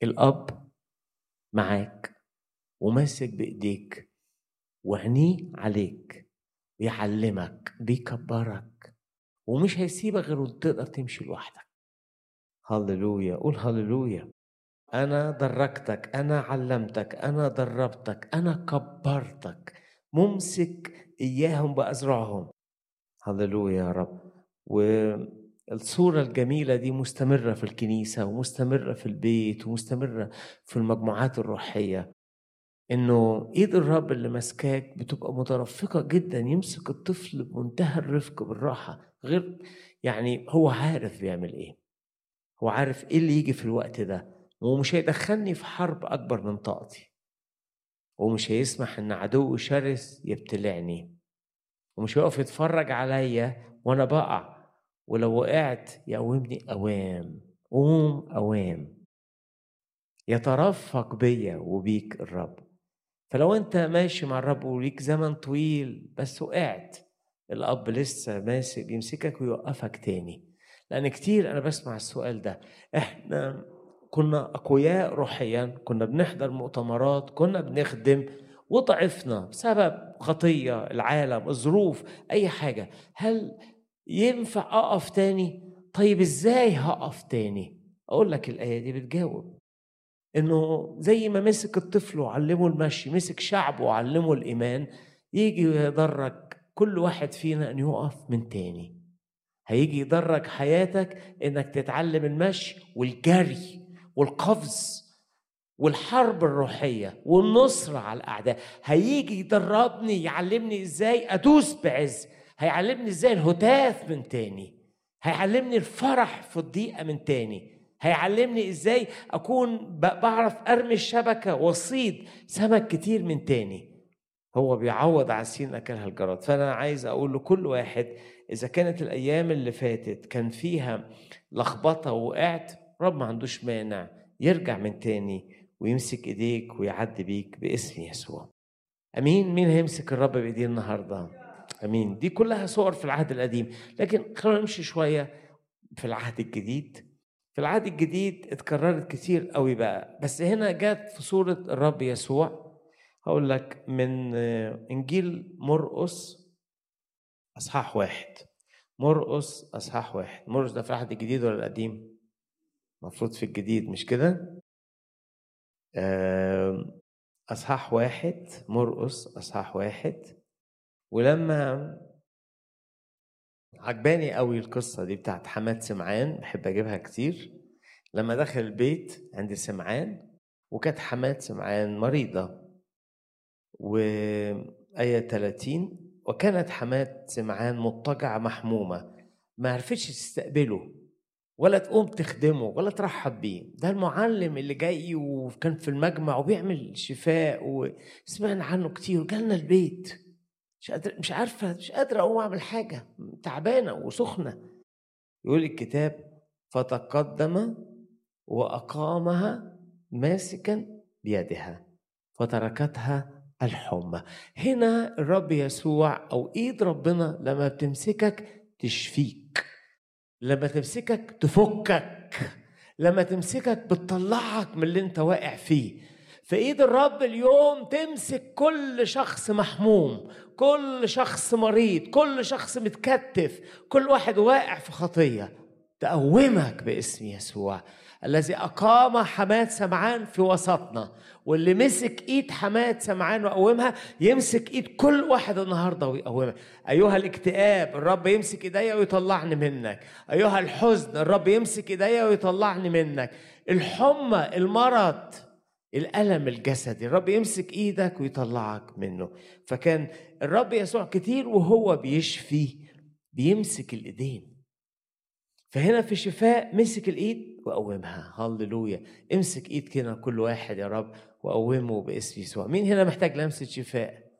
الأب معاك وماسك بإيديك وعينيه عليك بيعلمك بيكبرك ومش هيسيبك غير وانت تقدر تمشي لوحدك. هللويا قول هللويا. أنا دركتك أنا علمتك أنا دربتك أنا كبرتك. ممسك إياهم بأزرعهم. هللويا يا رب. والصورة الجميلة دي مستمرة في الكنيسة ومستمرة في البيت ومستمرة في المجموعات الروحية. إنه إيد الرب اللي ماسكاك بتبقى مترفقة جدا يمسك الطفل بمنتهى الرفق بالراحة. غير يعني هو عارف بيعمل إيه. هو عارف إيه اللي يجي في الوقت ده. ومش هيدخلني في حرب أكبر من طاقتي. ومش هيسمح إن عدو شرس يبتلعني. ومش هيقف يتفرج عليا وأنا بقع. ولو وقعت يقومني أوام. قوم أوام. يترفق بيا وبيك الرب. فلو أنت ماشي مع الرب وليك زمن طويل بس وقعت الأب لسه ماسك بيمسكك ويوقفك تاني. لأن كتير أنا بسمع السؤال ده. إحنا كنا أقوياء روحيا كنا بنحضر مؤتمرات كنا بنخدم وضعفنا بسبب خطية العالم الظروف أي حاجة. هل ينفع أقف تاني؟ طيب إزاي هقف تاني؟ أقول لك الآية دي بتجاوب. إنه زي ما مسك الطفل وعلمه المشي مسك شعبه وعلمه الإيمان يجي يدرج كل واحد فينا إن يقف من تاني. هيجي يدرج حياتك إنك تتعلم المشي والجري. والقفز والحرب الروحية والنصرة على الأعداء. هيجي يدربني يعلمني إزاي أدوس بعز. هيعلمني إزاي الهتاف من تاني. هيعلمني الفرح في الضيقة من تاني. هيعلمني إزاي أكون بعرف أرمي الشبكة وأصيد سمك كتير من تاني. هو بيعوض على السين أكلها الجراد. فأنا عايز أقول لكل واحد إذا كانت الأيام اللي فاتت كان فيها لخبطة وقعت رب ما عندوش مانع يرجع من تاني ويمسك إيديك ويعدي بيك باسم يسوع. آمين. مين هيمسك الرب بإيديه النهارده؟ آمين. دي كلها صور في العهد القديم. لكن خلينا نمشي شوية في العهد الجديد. في العهد الجديد اتكررت كتير قوي بقى. بس هنا جت في صورة الرب يسوع. هقول لك من إنجيل مرقس أصحاح واحد. مرقس أصحاح واحد. مرقس ده في العهد الجديد ولا القديم؟ المفروض في الجديد مش كده؟ أصحاح واحد مرقس أصحاح واحد ولما عجباني قوي القصة دي بتاعت حماد سمعان بحب أجيبها كتير لما دخل البيت عند سمعان وكانت حماد سمعان مريضة وآية 30 وكانت حماد سمعان مضطجعة محمومة ما عرفتش تستقبله ولا تقوم تخدمه ولا ترحب بيه. ده المعلم اللي جاي وكان في المجمع وبيعمل شفاء وسمعنا عنه كتير. وجالنا البيت. مش قادر مش عارفه مش قادره أقوم أعمل حاجة. تعبانة وسخنة. يقول الكتاب فتقدم وأقامها ماسكا بيدها. فتركتها الحمى. هنا الرب يسوع أو إيد ربنا لما بتمسكك تشفيك. لما تمسكك تفكك لما تمسكك بتطلعك من اللي انت واقع فيه. في ايد الرب اليوم تمسك كل شخص محموم كل شخص مريض كل شخص متكتف كل واحد واقع في خطية تقومك باسم يسوع. الذي أقام حماد سمعان في وسطنا واللي مسك إيد حماد سمعان وقومها يمسك إيد كل واحد النهارده ويقومها. أيها الاكتئاب الرب يمسك إيديا ويطلعني منك. أيها الحزن الرب يمسك إيديا ويطلعني منك. الحمى المرض الألم الجسدي الرب يمسك إيدك ويطلعك منه. فكان الرب يسوع كتير وهو بيشفي بيمسك الإيدين. فهنا في شفاء مسك الإيد وقومها. هللويا. امسك إيد كده كل واحد يا رب وقومه باسم يسوع. مين هنا محتاج لمسة شفاء؟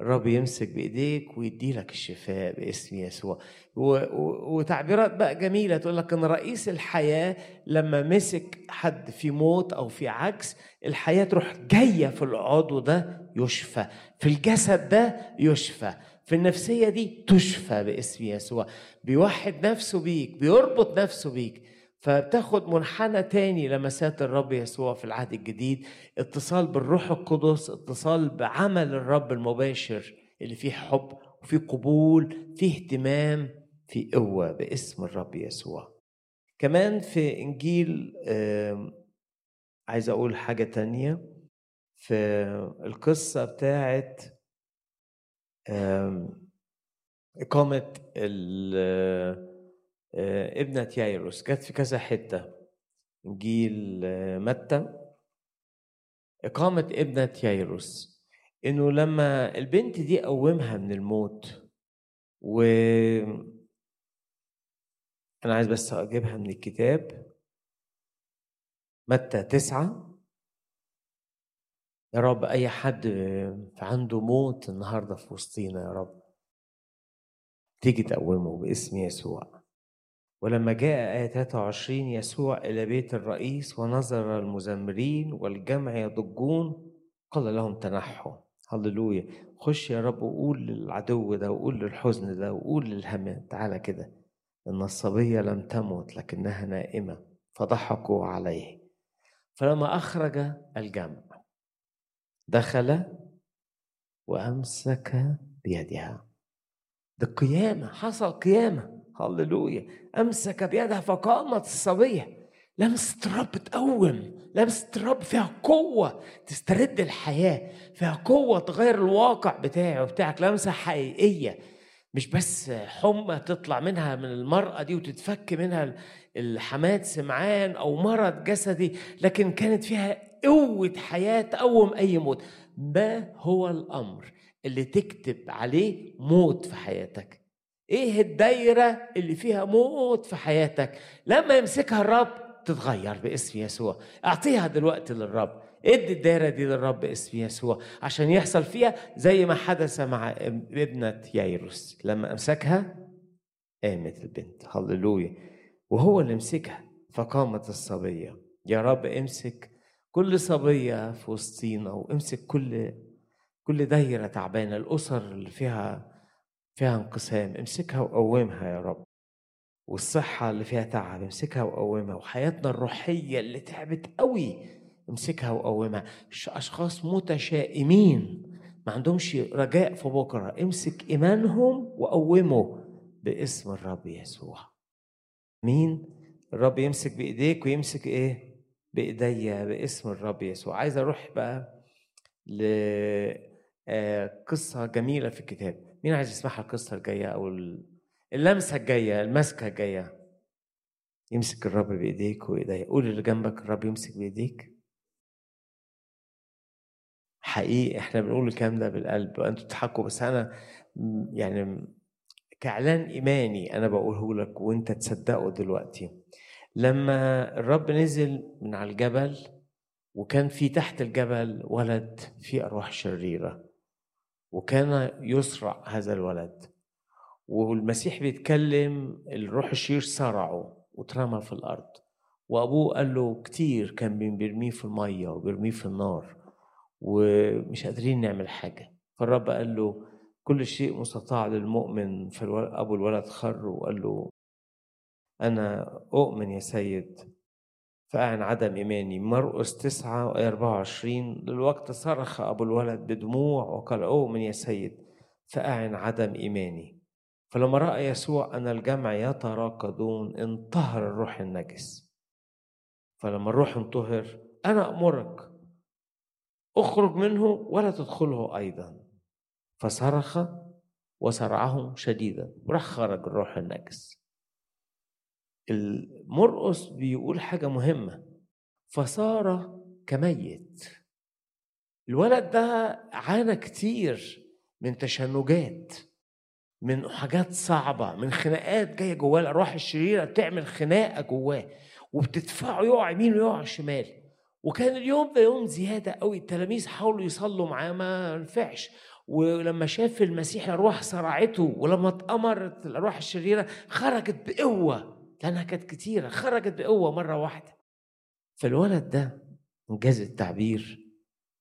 الرب يمسك بإيديك ويدي لك الشفاء باسم يسوع. وتعبيرات بقى جميلة تقول لك إن رئيس الحياة لما مسك حد في موت أو في عجز الحياة تروح جاية في العضو ده يشفى في الجسد ده يشفى. في النفسية دي تشفى باسم يسوع بيوحد نفسه بيك بيربط نفسه بيك. فبتاخد منحنى تاني لمسات الرب يسوع في العهد الجديد اتصال بالروح القدس اتصال بعمل الرب المباشر اللي فيه حب وفيه قبول فيه اهتمام فيه قوة باسم الرب يسوع. كمان في إنجيل عايز أقول حاجة تانية في القصة بتاعت إقامة آه، ابنة يايروس جت في كذا حتة إنجيل آه، متى؟ إقامة ابنة يايروس إنه لما البنت دي قومها من الموت و أنا عايز بس أجيبها من الكتاب متى؟ تسعة؟ يا رب أي حد عنده موت النهاردة في وسطينا يا رب. تيجي تقومه باسم يسوع. ولما جاء آية 23 يسوع إلى بيت الرئيس ونظر المزمرين والجمع يضجون قال لهم تنحوا. هللويا. خش يا رب وقول للعدو ده وقول للحزن ده وقول للهم تعالى كده. إن الصبية لم تمت لكنها نائمة فضحكوا عليه. فلما أخرج الجمع دخل وأمسك بيدها. ده قيامة حصل قيامة. هللويا. أمسك بيدها فقامت الصبيه لمسة الرب تقوم لمسة الرب فيها قوة تسترد الحياة فيها قوة تغير الواقع بتاعي وبتاعك. لمسة حقيقية. مش بس حمى تطلع منها من المرأة دي وتتفك منها الحماد سمعان أو مرض جسدي لكن كانت فيها قوة حياة تقوم أي موت. ما هو الأمر اللي تكتب عليه موت في حياتك. إيه الدايرة اللي فيها موت في حياتك؟ لما يمسكها الرب تتغير باسم يسوع. أعطيها دلوقتي للرب. إدي الدايرة دي للرب باسم يسوع عشان يحصل فيها زي ما حدث مع ابنة يايروس. لما أمسكها قامت البنت. هللويا. وهو اللي مسكها فقامت الصبية. يا رب امسك كل صبية في وسطينا وامسك كل كل دايرة تعبانة الأسر اللي فيها فيها انقسام امسكها وقومها يا رب. والصحة اللي فيها تعب امسكها وقومها. وحياتنا الروحية اللي تعبت قوي امسكها وقومها. أشخاص متشائمين ما عندهمش رجاء في بكرة. امسك إيمانهم وقومه باسم الرب يسوع. مين؟ الرب يمسك بإيديك ويمسك إيه؟ بإيديا باسم الرب يسوع. عايز أروح بقى لقصة آه، جميلة في الكتاب. مين عايز يسمعها القصة الجاية أو اللمسة الجاية المسكة الجاية؟ يمسك الرب بإيديك وإيديا. قول اللي جنبك الرب يمسك بإيديك. حقيقي إحنا بنقول الكلام ده بالقلب وأنتوا تضحكوا بس أنا يعني كإعلان إيماني أنا بقوله لك وأنت تصدقه دلوقتي. لما الرب نزل من على الجبل وكان في تحت الجبل ولد فيه أرواح شريرة وكان يسرع هذا الولد. والمسيح بيتكلم الروح الشرير صرعه واترمى في الأرض. وأبوه قال له كتير كان بيرميه في المية وبيرميه في النار ومش قادرين نعمل حاجة. فالرب قال له كل شيء مستطاع للمؤمن. فابو الولد خر وقال له أنا أؤمن يا سيد فأعن عدم إيماني. مرقس تسعة وآية 24 للوقت صرخ أبو الولد بدموع وقال أؤمن يا سيد فأعن عدم إيماني. فلما رأى يسوع أن الجمع يتراكضون انطهر الروح النجس. فلما الروح انطهر أنا أمرك اخرج منه ولا تدخله أيضا. فصرخ وسرعهم شديدا وراح خرج الروح النجس. المرقص بيقول حاجة مهمة فصار كميت. الولد ده عانى كتير من تشنجات من حاجات صعبة من خناقات جاية جواه الأرواح الشريرة بتعمل خناقة جواه وبتدفعه يقع يمين ويقع شمال. وكان اليوم ده يوم زيادة قوي التلاميذ حاولوا يصلوا معاه ما نفعش. ولما شاف المسيح الأرواح صرعته ولما اتأمرت الأرواح الشريرة خرجت بقوة. لأنها كانت كتيرة خرجت بقوة مرة واحدة. فالولد ده إنجاز التعبير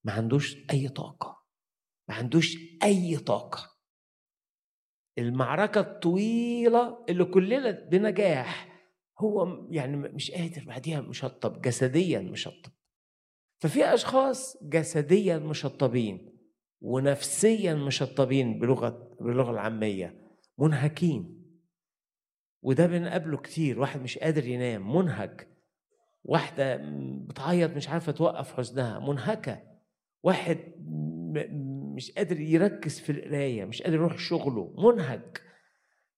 ما عندوش أي طاقة ما عندوش أي طاقة. المعركة الطويلة اللي كلنا بنجاح هو يعني مش قادر بعديها مشطب جسديا مشطب. ففي أشخاص جسديا مشطبين ونفسيا مشطبين بلغة باللغة العامية منهكين. وده بنقابله كتير واحد مش قادر ينام منهك. واحدة بتعيط مش عارفة توقف حزنها منهكة. واحد مش قادر يركز في القراية مش قادر يروح شغله منهك.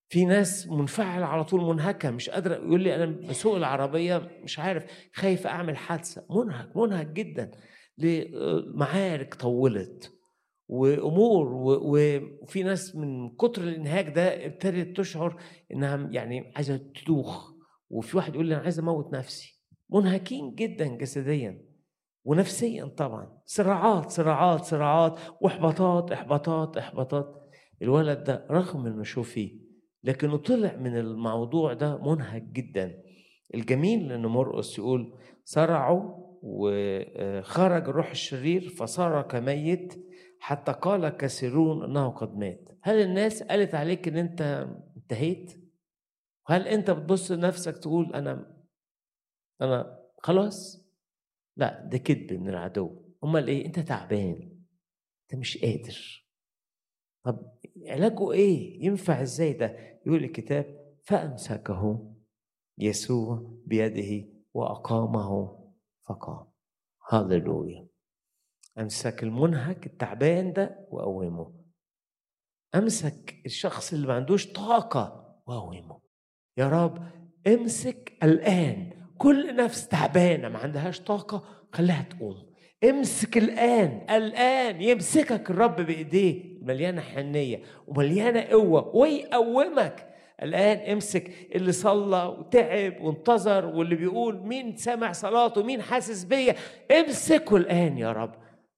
في ناس منفعلة على طول منهكة مش قادرة يقول لي أنا بسوق العربية مش عارف خايف أعمل حادثة. منهك منهك جدا. لمعارك طولت. وأمور وفي ناس من كتر الإنهاك ده ابتدت تشعر إنها يعني عايزة تدوخ. وفي واحد يقول لي أنا عايز أموت نفسي. منهكين جدا جسديا ونفسيا طبعا. صراعات صراعات صراعات واحباطات إحباطات إحباطات. الولد ده رغم إنه فيه لكنه طلع من الموضوع ده منهك جدا. الجميل إن مرقس يقول صرعوا وخرج الروح الشرير فصار كميت. حتى قال كثيرون أنه قد مات. هل الناس قالت عليك إن أنت انتهيت؟ هل أنت بتبص لنفسك تقول أنا أنا خلاص؟ لا ده كذب من العدو. أمال إيه؟ أنت تعبان. أنت مش قادر. طب علاجه إيه؟ ينفع إزاي ده؟ يقول الكتاب فامسكه يسوع بيده وأقامه فقام. هللويا. أمسك المنهك التعبان ده واقومه أمسك الشخص اللي ما عندوش طاقة واقومه يا رب امسك الآن. كل نفس تعبانة ما عندهاش طاقة خليها تقوم. امسك الآن. الآن يمسكك الرب بإيديه. مليانة حنية ومليانة قوة ويقومك. الآن امسك اللي صلى وتعب وانتظر واللي بيقول مين سامع صلاته مين حاسس بيا. امسكه الآن يا رب.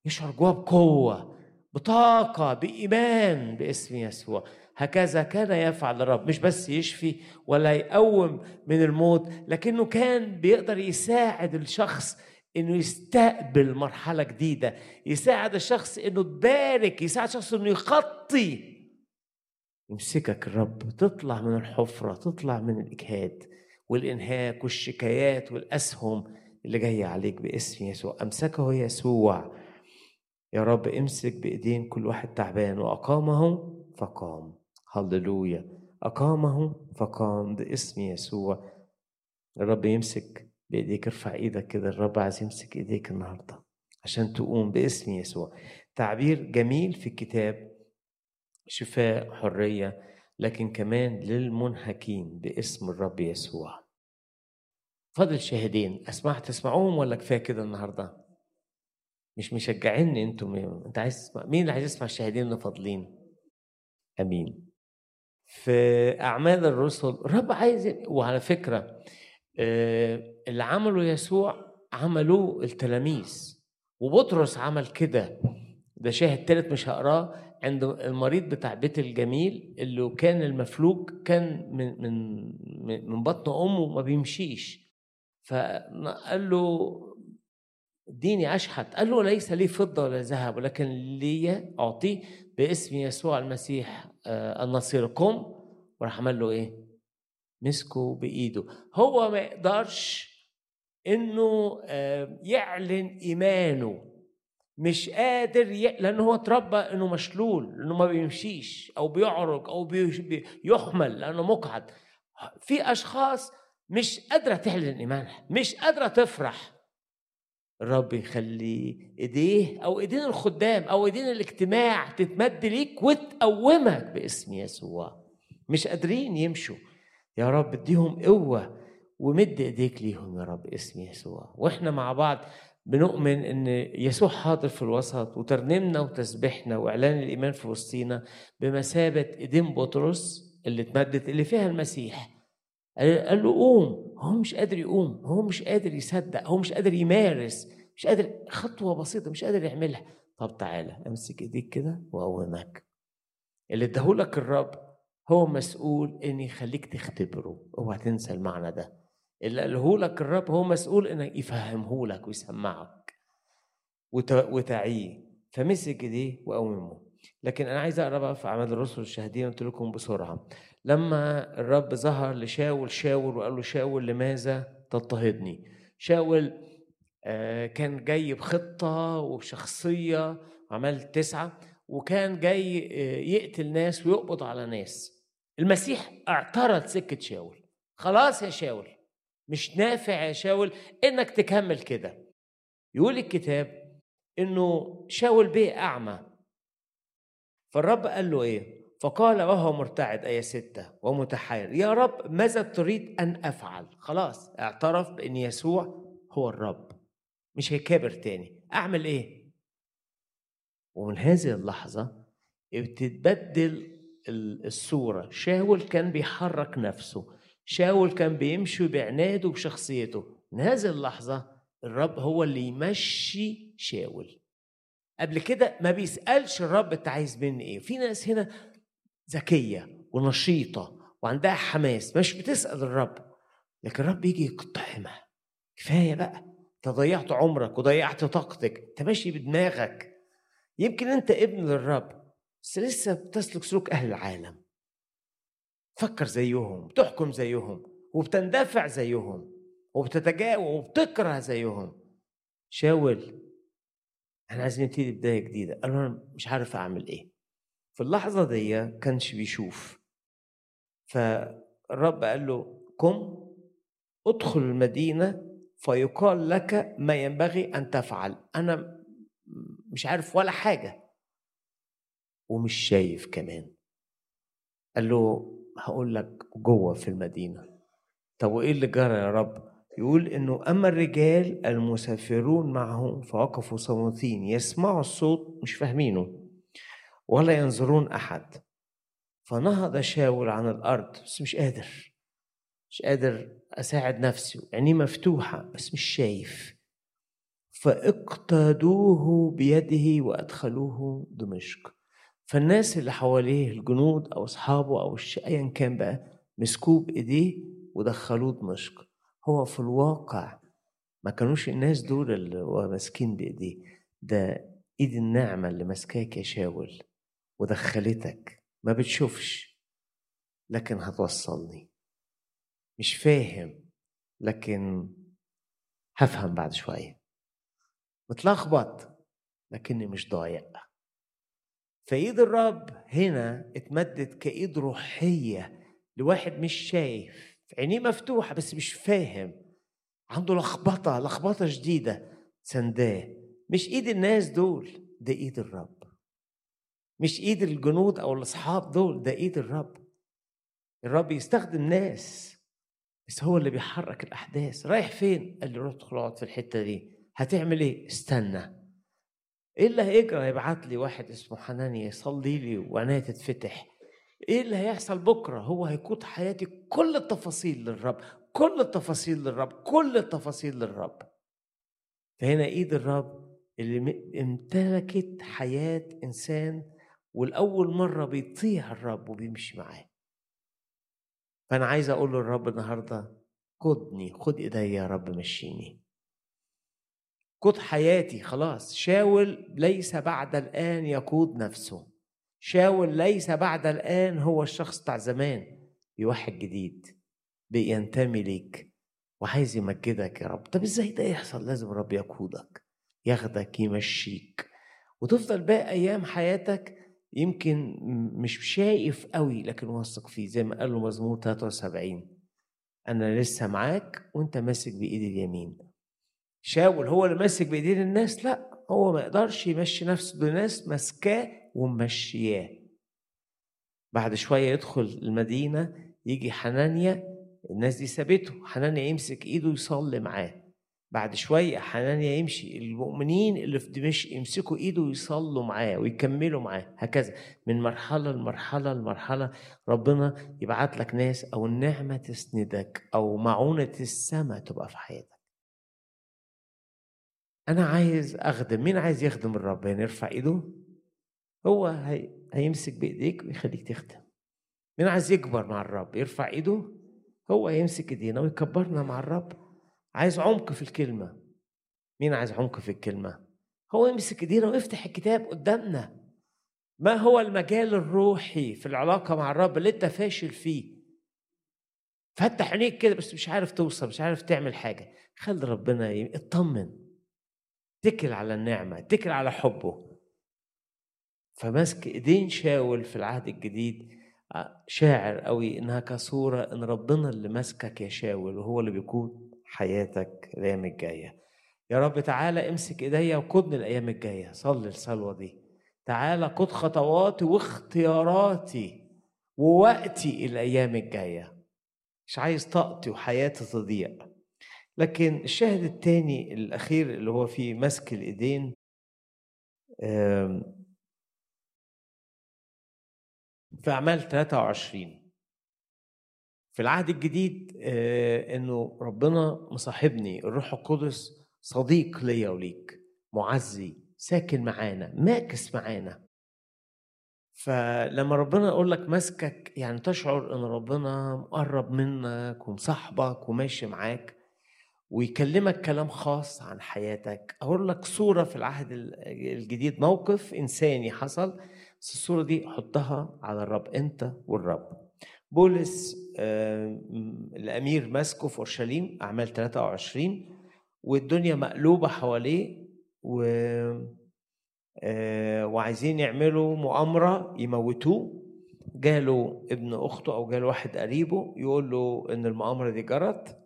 يشعر جواه بقوة بطاقة بإيمان باسم يسوع. هكذا كان يفعل الرب مش بس يشفي ولا يقوم من الموت لكنه كان بيقدر يساعد الشخص إنه يستقبل مرحلة جديدة يساعد الشخص إنه تبارك يساعد الشخص إنه يخطي يمسكك الرب تطلع من الحفرة تطلع من الإجهاد والإنهاك والشكايات والأسهم اللي جاية عليك باسم يسوع. أمسكه يسوع. يا رب امسك بإيدين كل واحد تعبان واقامه فقام. هللويا. اقامه فقام باسم يسوع. الرب يمسك بإيديك ارفع إيدك كده الرب عايز يمسك إيديك النهارده عشان تقوم باسم يسوع. تعبير جميل في الكتاب شفاء حرية لكن كمان للمنهكين باسم الرب يسوع. فاضل شاهدين اسمع تسمعوهم ولا كفاية كده النهارده؟ مش مشجعيني أنتم انت عايز تسمع مين اللي عايز يسمع الشاهدين اللي فاضلين؟ أمين. في أعمال الرسل الرب عايز وعلى فكرة آه، اللي عمله يسوع عملوه التلاميذ وبطرس عمل كده. ده شاهد تالت مش هقراه عند المريض بتاع بيت الجميل اللي كان المفلوج كان من من من بطن أمه ما بيمشيش. فقال له اديني أشحت. قال له ليس لي فضة ولا ذهب ولكن لي اعطيه باسم يسوع المسيح آه، النصير. قم. وراح عمل له إيه؟ مسكه بإيده. هو ما يقدرش إنه آه، يعلن إيمانه. مش قادر ي... لأن هو اتربى إنه مشلول لأنه ما بيمشيش أو بيعرج أو بيحمل لأنه مقعد. في أشخاص مش قادرة تعلن ايمانها مش قادرة تفرح. الرب يخلي إيديه أو إيدين الخدام أو إيدين الاجتماع تتمد ليك وتقومك باسم يسوع. مش قادرين يمشوا. يا رب اديهم قوة ومد إيديك ليهم يا رب اسم يسوع. وإحنا مع بعض بنؤمن إن يسوع حاضر في الوسط وترنيمنا وتسبيحنا وإعلان الإيمان في وسطينا بمثابة إيدين بطرس اللي اتمدت اللي فيها المسيح. قال له قوم. هو مش قادر يقوم. هو مش قادر يصدق. هو مش قادر يمارس. مش قادر. خطوة بسيطة مش قادر يعملها. طب تعالى امسك ايديك كده وأقومك. اللي اداهولك الرب هو مسؤول إن يخليك تختبره. اوعى تنسى المعنى ده. اللي قاله لك الرب هو مسؤول انه يفهمه لك ويسمعك وتعيه. فمسك ايديه وقومه لكن أنا عايز اقرا بقى في اعمال الرسل الشاهدين قلت لكم بسرعة. لما الرب ظهر لشاول شاول وقال له شاول لماذا تضطهدني؟ شاول آه، كان جاي بخطة وبشخصية عمل تسعة وكان جاي آه، يقتل ناس ويقبض على ناس. المسيح اعترض سكة شاول. خلاص يا شاول مش نافع يا شاول إنك تكمل كده. يقول الكتاب إنه شاول بيه أعمى. فالرب قال له إيه؟ فقال وهو مرتعد آية ستة ومتحير يا رب ماذا تريد أن أفعل؟ خلاص اعترف بأن يسوع هو الرب مش هيكابر تاني. أعمل إيه؟ ومن هذه اللحظة بتتبدل الصورة. شاول كان بيحرك نفسه شاول كان بيمشي بعناده وبشخصيته من هذه اللحظة الرب هو اللي يمشي شاول. قبل كده ما بيسألش الرب أنت عايز مني إيه. في ناس هنا ذكية ونشيطة وعندها حماس مش بتسأل الرب لكن الرب يجي يقتحمها. كفاية بقى أنت ضيعت عمرك وضيعت طاقتك أنت ماشي بدماغك. يمكن أنت ابن للرب بس لسه بتسلك سلوك أهل العالم. فكر زيهم بتحكم زيهم وبتندفع زيهم وبتتجاوب وبتكره زيهم. شاول إحنا عايزين نبتدي بداية جديدة. قال أنا مش عارف أعمل إيه. في اللحظة دي كانش بيشوف. فالرب قال له قم ادخل المدينة فيقال لك ما ينبغي أن تفعل. أنا مش عارف ولا حاجة. ومش شايف كمان. قال له هقول لك جوه في المدينة. طب وإيه اللي جرى يا رب؟ يقول إنه أما الرجال المسافرون معه فوقفوا صامتين يسمعوا الصوت مش فاهمينه. ولا ينظرون أحد. فنهض شاول عن الأرض بس مش قادر. مش قادر أساعد نفسي عينيه مفتوحة بس مش شايف. فاقتادوه بيده وأدخلوه دمشق. فالناس اللي حواليه الجنود أو أصحابه أو ايا كان بقى مسكوه بإيديه ودخلوه دمشق. هو في الواقع ما كانوش الناس دول اللي ماسكين بإيديه. ده إيد النعمة اللي ماسكاك يا شاول. ودخلتك. ما بتشوفش. لكن هتوصلني. مش فاهم لكن هفهم بعد شوية. متلخبط لكني مش ضايع فايد الرب هنا اتمدت كإيد روحية لواحد مش شايف. عينيه مفتوحة بس مش فاهم. عنده لخبطة لخبطة شديدة. سنداه مش إيد الناس دول ده إيد الرب. مش إيد الجنود أو الأصحاب دول ده إيد الرب. الرب يستخدم ناس بس هو اللي بيحرك الأحداث. رايح فين؟ قال لي روح ادخل اقعد في الحتة دي. هتعمل إيه؟ استنى. إيه اللي هيجرى؟ هيبعت لي واحد اسمه حنانيا يصلي لي وعينيا تتفتح. إيه اللي هيحصل بكرة؟ هو هيقود حياتي كل التفاصيل للرب كل التفاصيل للرب كل التفاصيل للرب. فهنا إيد الرب اللي امتلكت حياة إنسان والأول مرة بيطيع الرب وبيمشي معاه. فأنا عايز أقول للرب النهارده قدني خد ايديا يا رب مشيني. قد حياتي خلاص. شاول ليس بعد الآن يقود نفسه. شاول ليس بعد الآن هو الشخص بتاع زمان. بواحد جديد بينتمي ليك. وعايز يمجدك يا رب. طب إزاي ده يحصل؟ لازم الرب يقودك ياخدك يمشيك. وتفضل باقي أيام حياتك يمكن مش شايف قوي لكن واثق فيه. زي ما قال له مزمور 73 أنا لسه معاك وأنت ماسك بايدي اليمين. شاول هو اللي ماسك بايدين الناس؟ لا هو ما يقدرش يمشي نفسه دول ناس ماسكاه ومشياه. بعد شوية يدخل المدينة يجي حنانيا الناس دي سابته حنانيا يمسك إيده يصلي معاه. بعد شوية حنانيا يمشي. المؤمنين اللي في دمشق يمسكوا إيده ويصلوا معاه ويكملوا معاه هكذا. من مرحلة لمرحلة لمرحلة ربنا يبعت لك ناس أو النعمة تسندك أو معونة السماء تبقى في حياتك. أنا عايز أخدم. مين عايز يخدم الرب؟ يعني يرفع إيده؟ هو هي... هيمسك بإيديك ويخليك تخدم. مين عايز يكبر مع الرب؟ يرفع إيده؟ هو هيمسك إيدينا ويكبرنا مع الرب. عايز عمق في الكلمة. مين عايز عمق في الكلمة؟ هو يمسك إيدينا ويفتح الكتاب قدامنا. ما هو المجال الروحي في العلاقة مع الرب اللي أنت فاشل فيه؟ فتح عينيك كده بس مش عارف توصل مش عارف تعمل حاجة. خلي ربنا اطمن. اتكل على النعمة اتكل على حبه. فماسك إيدين شاول في العهد الجديد. آه، شاعر قوي إنها كصورة إن ربنا اللي ماسكك يا شاول وهو اللي بيكون. حياتك الأيام الجاية. يا رب تعالى امسك إيديا وقودني الأيام الجاية. صلي الصلوة دي. تعالى قد خطواتي واختياراتي ووقتي الأيام الجاية. مش عايز طاقتي وحياتي تضيع. لكن الشاهد الثاني الأخير اللي هو في مسك الإيدين في أعمال 23 في العهد الجديد آه، إنه ربنا مصاحبني الروح القدس صديق ليا وليك معزي ساكن معانا ماكس معانا. فلما ربنا يقول لك ماسكك يعني تشعر إن ربنا مقرب منك ومصاحبك وماشي معاك ويكلمك كلام خاص عن حياتك. أقول لك صورة في العهد الجديد موقف إنساني حصل. بس الصورة دي حطها على الرب أنت والرب. بولس الأمير ماسكه في اورشليم اعمال 23 والدنيا مقلوبة حواليه و آه، وعايزين يعملوا مؤامرة يموتوه. جاله ابن أخته أو جاله واحد قريبه يقول له إن المؤامرة دي جرت.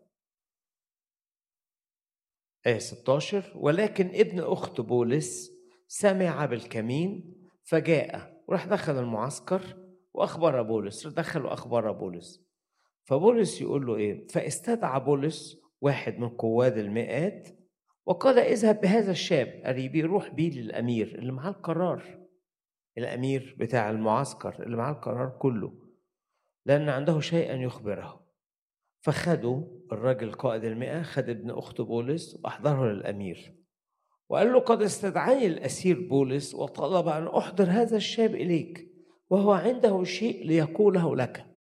آية 16 ولكن ابن أخت بولس سمع بالكمين فجاء وراح دخل المعسكر وأخبر بولس دخل وأخبر بولس. فبولس يقول له إيه؟ فاستدعى بولس واحد من قواد المئات وقال اذهب بهذا الشاب قريبي روح بيه للأمير اللي معاه القرار. الأمير بتاع المعسكر اللي معاه القرار كله لأن عنده شيئا يخبره. فخدوا الراجل قائد المئة خد ابن أخت بولس وأحضره للأمير. وقال له قد استدعاني الأسير بولس وطلب أن أحضر هذا الشاب إليك وهو عنده شيء ليقوله لك.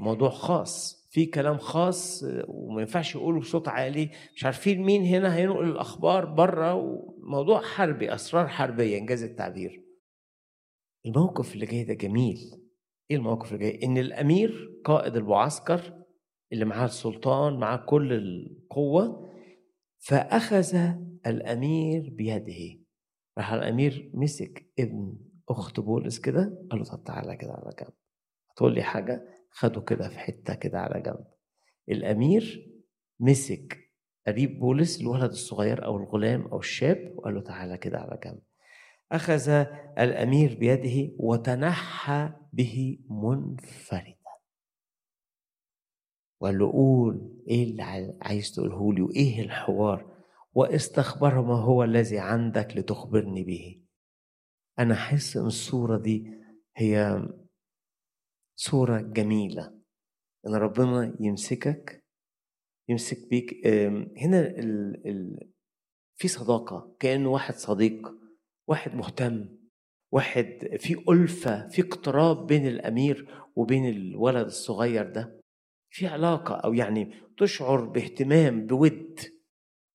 موضوع خاص في كلام خاص وما ينفعش يقوله بصوت عالي. مش عارفين مين هنا هينقل الأخبار بره وموضوع حربي أسرار حربية إنجاز التعبير. الموقف اللي جاي ده جميل. إيه الموقف اللي جاي؟ إن الأمير قائد المعسكر اللي معاه السلطان معاه كل القوة فأخذ الأمير بيده. راح الأمير مسك ابن أخت بولس كده قال له طب تعالى كده على جنب. هتقول لي حاجة؟ خده كده في حتة كده على جنب. الأمير مسك قريب بولس الولد الصغير أو الغلام أو الشاب وقال له تعالى كده على جنب. أخذ الأمير بيده وتنحى به منفردا. وقال له قول إيه اللي عايز تقوله لي؟ وإيه الحوار؟ واستخبر ما هو الذي عندك لتخبرني به. أنا أحس إن الصورة دي هي صورة جميلة. إن ربنا يمسكك يمسك بيك. هنا ال ال في صداقة. كأنه واحد صديق واحد مهتم واحد في ألفة في اقتراب بين الأمير وبين الولد الصغير ده. في علاقة أو يعني تشعر باهتمام بود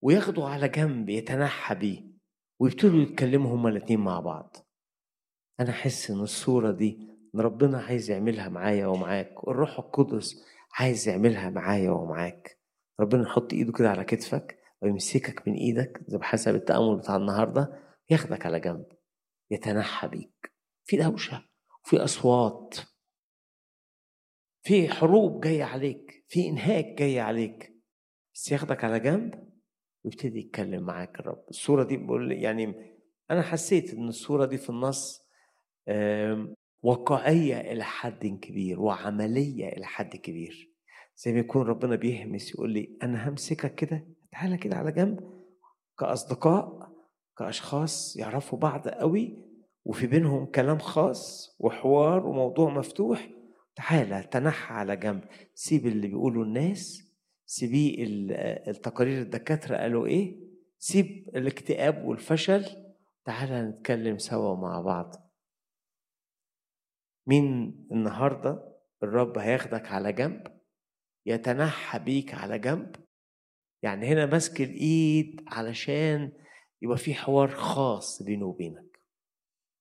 وياخدوا على جنب يتنحى بيه ويبتدوا يتكلموا هما الاتنين مع بعض. أنا أحس إن الصورة دي إن ربنا عايز يعملها معايا ومعاك والروح القدس عايز يعملها معايا ومعاك. ربنا يحط إيده كده على كتفك ويمسكك من إيدك زي بحسب التأمل بتاع النهاردة ياخدك على جنب يتنحى بيك. في دوشة في أصوات في حروب جاية عليك في إنهاك جاي عليك. بس ياخدك على جنب ويبتدي يتكلم معاك الرب. الصورة دي بقول يعني أنا حسيت إن الصورة دي في النص واقعية إلى حد كبير وعملية إلى حد كبير. زي ما يكون ربنا بيهمس يقول لي أنا همسكك كده تعالى كده على جنب. كأصدقاء كأشخاص يعرفوا بعض قوي وفي بينهم كلام خاص وحوار وموضوع مفتوح. تعالى تنحى على جنب. سيب اللي بيقولوا الناس سيبيه التقارير الدكاترة قالوا إيه سيب الاكتئاب والفشل. تعالى نتكلم سوا مع بعض. مين النهارده الرب هياخدك على جنب يتنحى بيك على جنب؟ يعني هنا ماسك الإيد علشان يبقى في حوار خاص بينه وبينك.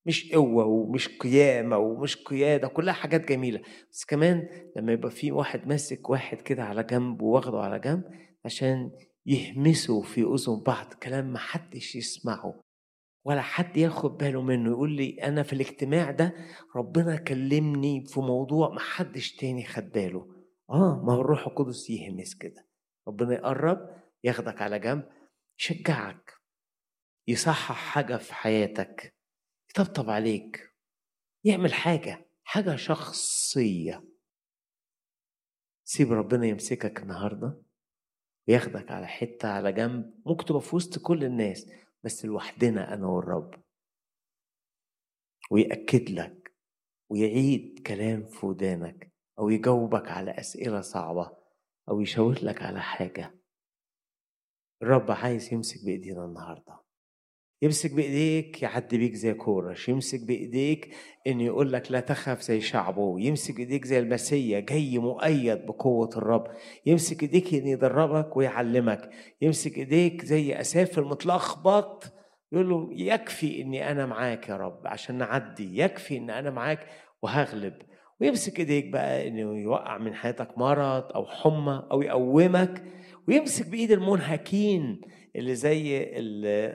مش قوة ومش قيامة ومش قيادة كلها حاجات جميلة. بس كمان لما يبقى في واحد ماسك واحد كده على جنب واخده على جنب عشان يهمسوا في أذن بعض كلام محدش يسمعه. ولا حد ياخد باله منه. يقول لي أنا في الاجتماع ده ربنا كلمني في موضوع محدش تاني خد باله. آه ما هو الروح القدس يهمس كده. ربنا يقرب ياخدك على جنب يشجعك يصحح حاجة في حياتك يطبطب عليك يعمل حاجة حاجة شخصية. سيب ربنا يمسكك النهاردة وياخدك على حتة على جنب ممكن تبقى في وسط كل الناس. بس لوحدنا أنا والرب. ويأكد لك ويعيد كلام في ودانك أو يجاوبك على أسئلة صعبة أو يشاور لك على حاجة. الرب عايز يمسك بإيدينا النهارده. يمسك بإيديك يعدي بيك زي كورش يمسك بإيديك ان يقول لك لا تخاف زي شعبه يمسك ايديك زي المسيا جاي مؤيد بقوة الرب يمسك إيديك ان يدربك ويعلمك يمسك إيديك زي أساف المتلخبط يقول له يكفي إني أنا معاك يا رب عشان نعدي يكفي ان أنا معاك وهغلب ويمسك إيديك بقى إنه يوقع من حياتك مرض أو حمى أو يقومك ويمسك بإيد المنهكين اللي زي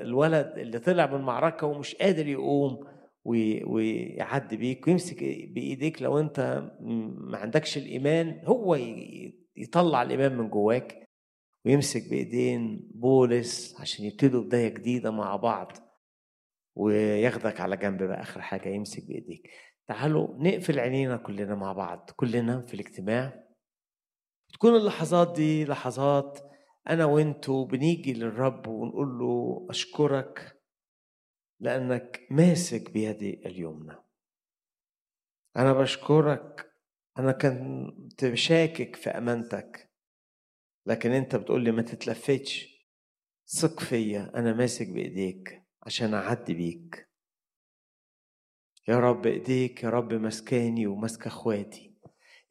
الولد اللي طلع من المعركة ومش قادر يقوم ويعدي بيك ويمسك بإيديك لو أنت ما عندكش الإيمان هو يطلع الإيمان من جواك ويمسك بإيدين بولس عشان يبتدوا بداية جديدة مع بعض وياخدك على جنب بقى آخر حاجة يمسك بإيديك. تعالوا نقفل عينينا كلنا مع بعض كلنا في الاجتماع. تكون اللحظات دي لحظات أنا وأنتوا بنيجي للرب ونقول له أشكرك لأنك ماسك بيدي اليمنى. أنا بشكرك أنا كنت شاكك في أمانتك لكن أنت بتقول لي ما تتلفتش ثق فيا أنا ماسك بإيديك عشان أعدي بيك. يا رب إيديك يا رب مسكاني وماسكة إخواتي.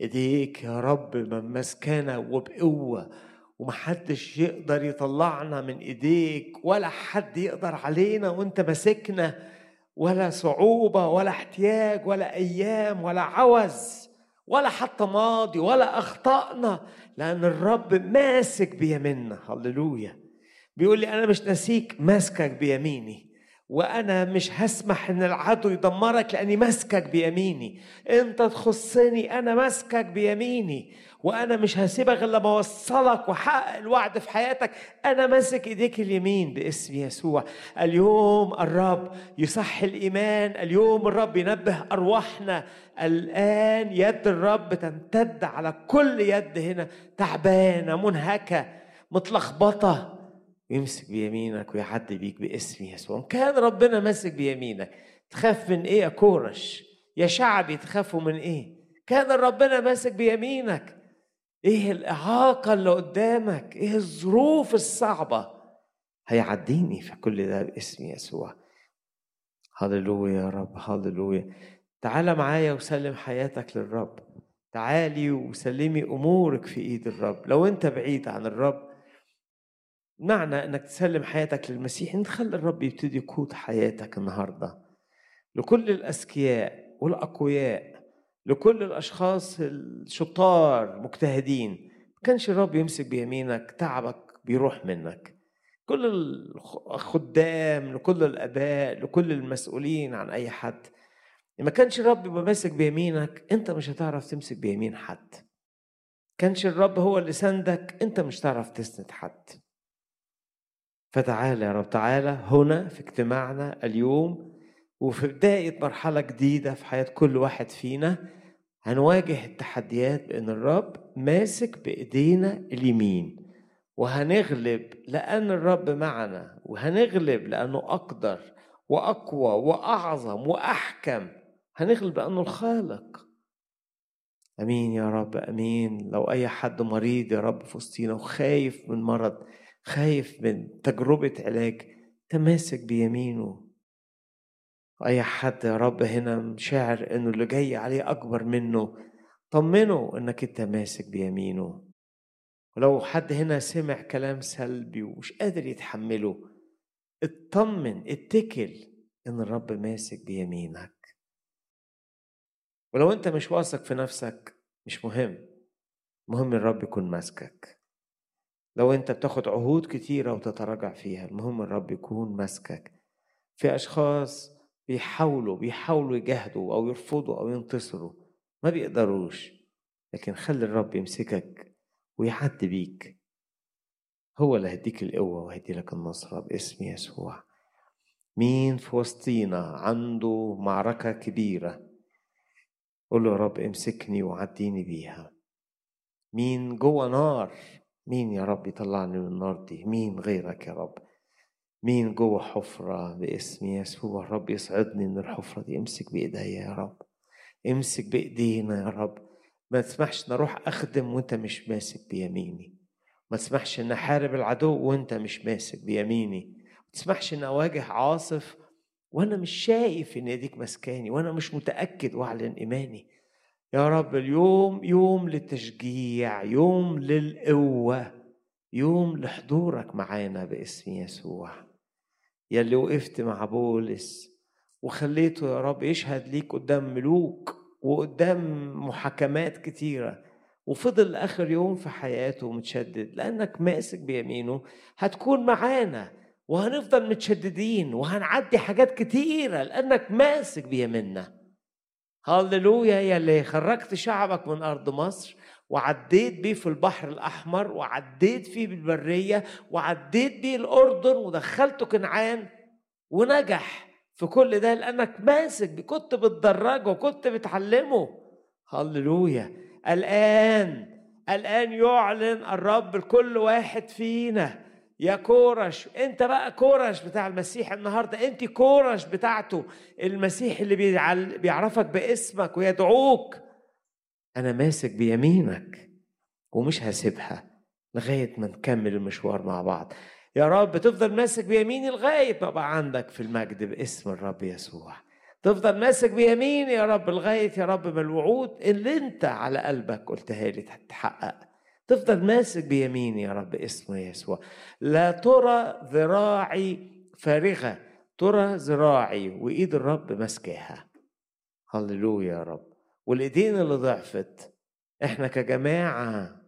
إيديك يا رب ماسكانا وبقوة ومحدش يقدر يطلعنا من إيديك ولا حد يقدر علينا وأنت ماسكنا ولا صعوبة ولا احتياج ولا أيام ولا عوز ولا حتى ماضي ولا أخطأنا لأن الرب ماسك بيميننا. هللويا. بيقول لي أنا مش ناسيك ماسكك بيميني. وأنا مش هسمح إن العدو يدمرك لأني ماسكك بيميني. أنت تخصني أنا ماسكك بيميني. وأنا مش هسيبك غير لما اوصلك واحقق الوعد في حياتك. أنا ماسك إيديك اليمين باسم يسوع. اليوم الرب يصح الإيمان. اليوم الرب ينبه أرواحنا. الآن يد الرب تمتد على كل يد هنا. تعبانة منهكة متلخبطة. ويمسك بيمينك ويعدي بيك باسم يسوع. كان ربنا ماسك بيمينك تخاف من إيه يا كورش؟ يا شعبي تخافوا من إيه؟ كان ربنا ماسك بيمينك. إيه الإعاقة اللي قدامك؟ إيه الظروف الصعبة؟ هيعديني في كل ده باسم يسوع. هللويا يا رب هللويا. تعال معايا وسلم حياتك للرب. تعالي وسلمي أمورك في إيد الرب. لو أنت بعيد عن الرب معنى إنك تسلم حياتك للمسيح. إن تخلي الرب يبتدي يقود حياتك النهارده لكل الأذكياء والأقوياء. لكل الأشخاص الشطار مجتهدين. ما كانش الرب يمسك بيمينك تعبك بيروح منك. كل الخدام لكل الأباء لكل المسؤولين عن أي حد. ما كانش الرب يبقى ماسك بيمينك أنت مش هتعرف تمسك بيمين حد. كانش الرب هو اللي سندك أنت مش هتعرف تسند حد. فتعالى يا رب تعالى هنا في اجتماعنا اليوم وفي بداية مرحلة جديدة في حياة كل واحد فينا هنواجه التحديات بأن الرب ماسك بإيدينا اليمين وهنغلب لأن الرب معنا وهنغلب لأنه أقدر وأقوى وأعظم وأحكم هنغلب لأنه الخالق. آمين يا رب آمين. لو أي حد مريض يا رب في وسطينا وخايف من مرض خايف من تجربة علاج تماسك بيمينه. أي حد يا رب هنا شاعر إنه اللي جاي عليه أكبر منه طمنه إنك أنت ماسك بيمينه. ولو حد هنا سمع كلام سلبي ومش قادر يتحمله اطمن اتكل إن الرب ماسك بيمينك. ولو أنت مش واثق في نفسك مش مهم. مهم الرب يكون ماسكك. لو أنت بتاخد عهود كتيرة وتتراجع فيها المهم الرب يكون ماسكك. في أشخاص بيحاولوا بيحاولوا يجاهدوا أو يرفضوا أو ينتصروا. ما بيقدروش. لكن خلي الرب يمسكك ويعدي بيك. هو اللي هيديك القوة وهيدي لك النصرة باسم يسوع. مين في وسطينا عنده معركة كبيرة. قول له يا رب امسكني وعديني بيها. مين جوه نار. مين يا رب يطلعني من النار دي. مين غيرك يا رب. مين جوه حفرة باسم يسوع؟ رب يسعدني من الحفرة دي أمسك بإيديا يا رب. أمسك بإيدينا يا رب. ما تسمحش إن أروح أخدم وأنت مش ماسك بيميني. ما تسمحش إن أحارب العدو وأنت مش ماسك بيميني. ما تسمحش إن أواجه عاصف وأنا مش شايف إن ايديك مسكاني وأنا مش متأكد واعلن إيماني. يا رب اليوم يوم للتشجيع يوم للقوة يوم لحضورك معانا باسم يسوع. يا اللي وقفت مع بولس وخليته يا رب يشهد ليك قدام ملوك وقدام محاكمات كتيرة وفضل آخر يوم في حياته متشدد لأنك ماسك بيمينه هتكون معانا وهنفضل متشددين وهنعدي حاجات كتيرة لأنك ماسك بيمنا هللويا يا اللي خرجت شعبك من أرض مصر وعديت بيه في البحر الأحمر وعديت فيه بالبرية وعديت بيه الأردن ودخلته كنعان ونجح في كل ده لأنك ماسك كنت بتدرجه وكنت بتعلمه. هللويا. الآن الآن يعلن الرب لكل واحد فينا يا كورش. أنت بقى كورش بتاع المسيح النهارده. أنت كورش بتاعته. المسيح اللي بيعرفك باسمك ويدعوك. أنا ماسك بيمينك ومش هسيبها لغاية ما نكمل المشوار مع بعض. يا رب تفضل ماسك بيميني لغاية ما أبقى عندك في المجد باسم الرب يسوع. تفضل ماسك بيميني يا رب لغاية يا رب ما الوعود اللي أنت على قلبك قلتها لي تتحقق. تفضل ماسك بيميني يا رب اسم يسوع. لا ترى ذراعي فارغة ترى ذراعي وإيد الرب ماسكاها. هللويا يا رب. والإيدين اللي ضعفت إحنا كجماعة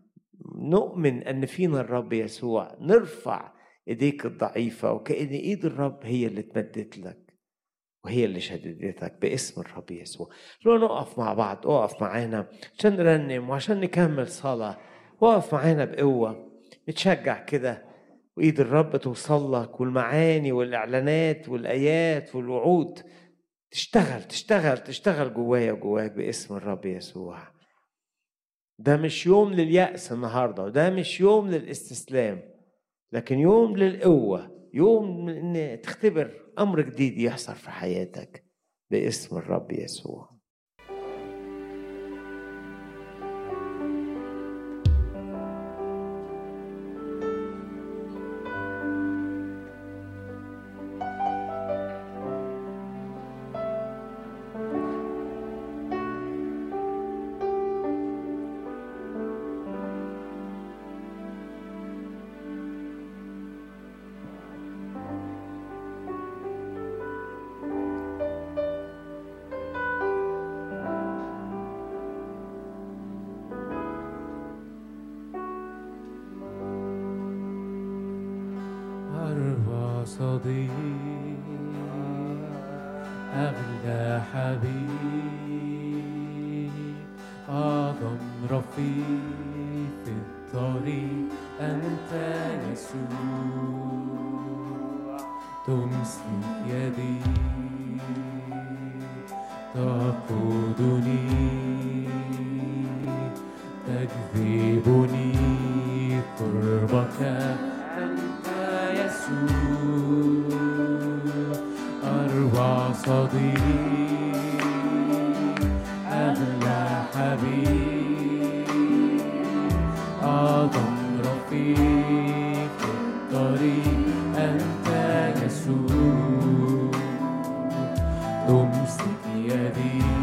نؤمن أن فينا الرب يسوع نرفع إيديك الضعيفة وكأن إيد الرب هي اللي اتمدت لك وهي اللي شددتك باسم الرب يسوع. لو نقف مع بعض؟ اقف معانا عشان نرنم وعشان نكمل صلاة. وقف معانا بقوة. نتشجع كده. وإيد الرب توصل لك والمعاني والإعلانات والآيات والوعود تشتغل تشتغل تشتغل جوايا وجواك باسم الرب يسوع. ده مش يوم لليأس النهاردة وده مش يوم للاستسلام لكن يوم للقوة يوم إن تختبر أمر جديد يحصل في حياتك باسم الرب يسوع. تمسك يدي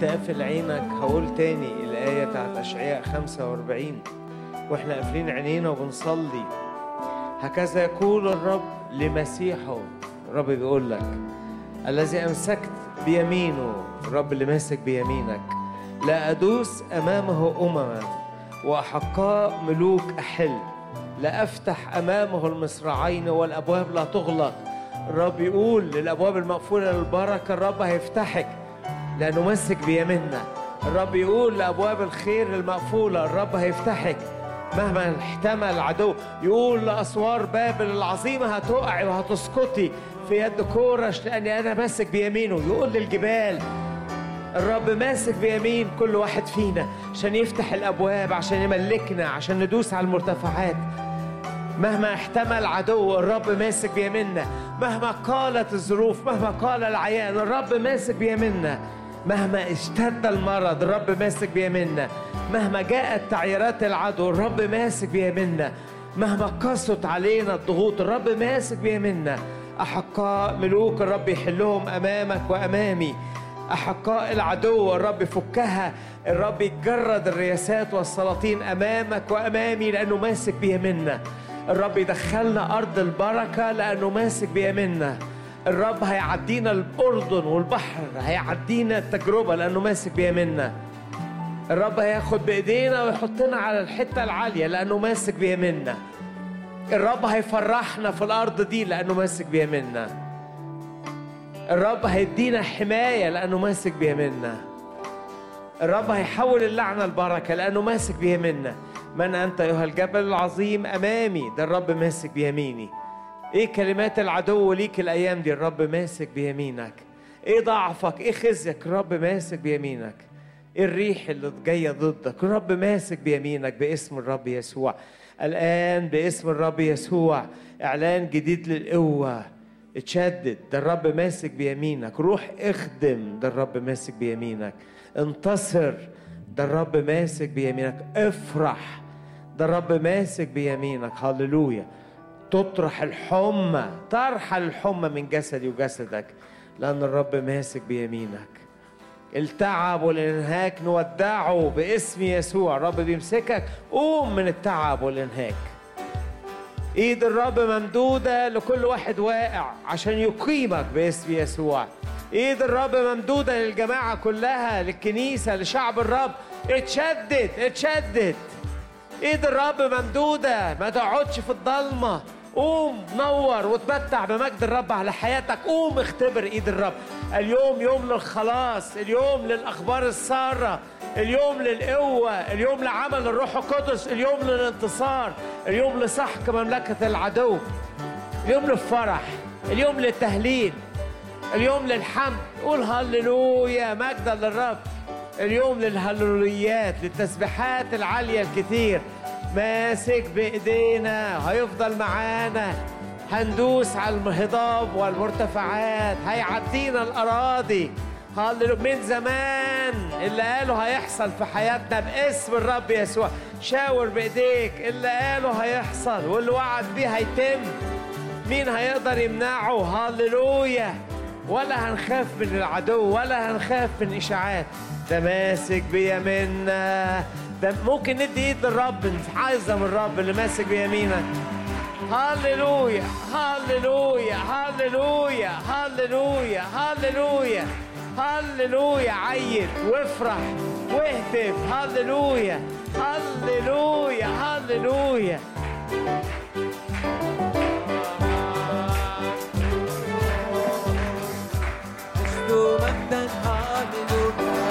وانت قافل عينك هقول تاني الآية بتاعت أشعياء 45 وإحنا قافلين عينينا وبنصلي. هكذا يقول الرب لمسيحه. الرب بيقول لك الذي أمسكت بيمينه. الرب اللي ماسك بيمينك. لا أدوس أمامه أمما وأحقاء ملوك أحل. لا أفتح أمامه المصراعين والأبواب لا تغلق. الرب يقول للأبواب المقفولة للبركة الرب هيفتحك. لأنه ماسك بيميننا. الرب يقول لأبواب الخير المقفولة الرب هيفتحك مهما احتمل العدو. يقول لأسوار بابل العظيمة هتقعي وهتسقطي في يد كورش لأني أنا ماسك بيمينه. يقول للجبال الرب ماسك بيمين كل واحد فينا عشان يفتح الأبواب عشان يملكنا عشان ندوس على المرتفعات. مهما احتمل عدو الرب ماسك بيميننا. مهما قالت الظروف مهما قال العيان الرب ماسك بيميننا. مهما اشتد المرض الرب ماسك بيميننا. مهما جاءت تعييرات العدو الرب ماسك بيميننا. مهما قست علينا الضغوط الرب ماسك بيميننا. أحقاء ملوك الرب يحلهم أمامك وأمامي. أحقاء العدو الرب يفكها الرب يجرد الرياسات والسلاطين أمامك وأمامي لأنه ماسك بيمنا الرب يدخلنا أرض البركة لأنه ماسك بيمنا الرب هيعدينا الأردن والبحر هيعدينا التجربة لأنه ماسك بيمنا الرب هياخد بإيدينا ويحطنا على الحتة العالية لأنه ماسك بيمنا الرب هيفرحنا في الأرض دي لأنه ماسك بيمنا الرب هيدينا حماية لأنه ماسك بيمنا الرب هيحول اللعنة البركة لأنه ماسك بيمنا من أنت أيها الجبل العظيم أمامي ده الرب ماسك بيميني إيه كلمات العدو ليك الأيام دي؟ الرب ماسك بيمينك. إيه ضعفك؟ إيه خزيك؟ الرب ماسك بيمينك. إيه الريح اللي جاية ضدك؟ الرب ماسك بيمينك باسم الرب يسوع. الآن باسم الرب يسوع. إعلان جديد للقوة. اتشدد. ده الرب ماسك بيمينك. روح اخدم. ده الرب ماسك بيمينك. انتصر. ده الرب ماسك بيمينك. افرح. ده الرب ماسك بيمينك. هللويا. تطرح الحمى ترحل الحمى من جسدي وجسدك لأن الرب ماسك بيمينك. التعب والإنهاك نودعه باسم يسوع. الرب بيمسكك. قوم من التعب والإنهاك. إيد الرب ممدودة لكل واحد واقع عشان يقيمك باسم يسوع. إيد الرب ممدودة للجماعة كلها للكنيسة لشعب الرب. اتشدد اتشدد. إيد الرب ممدودة. ما تقعدش في الضلمة. قوم نور وتمتع بمجد الرب على حياتك. قوم اختبر ايد الرب. اليوم يوم للخلاص اليوم للأخبار السارة اليوم للقوة اليوم لعمل الروح القدس اليوم للانتصار اليوم لسحق مملكة العدو اليوم للفرح اليوم للتهليل اليوم للحمد. قول هللويا مجدا للرب. اليوم للهللويات للتسبيحات العالية الكتير ماسك بإيدينا هيفضل معانا. هندوس على الهضاب والمرتفعات هيعدينا الأراضي. هللو من زمان اللي قاله هيحصل في حياتنا باسم الرب يسوع. شاور بإيديك اللي قاله هيحصل واللي وعد بيه هيتم. مين هيقدر يمنعه؟ هللويا ولا هنخاف من العدو ولا هنخاف من إشاعات. ده ماسك بيميننا. ده ممكن ندي إيد للرب نعظم الرب اللي ماسك بيمينك. هللويا هللويا هللويا هللويا هللويا هللويا. عيد وافرح واهتف. هللويا هللويا هللويا. مجد مجدا هاليلويا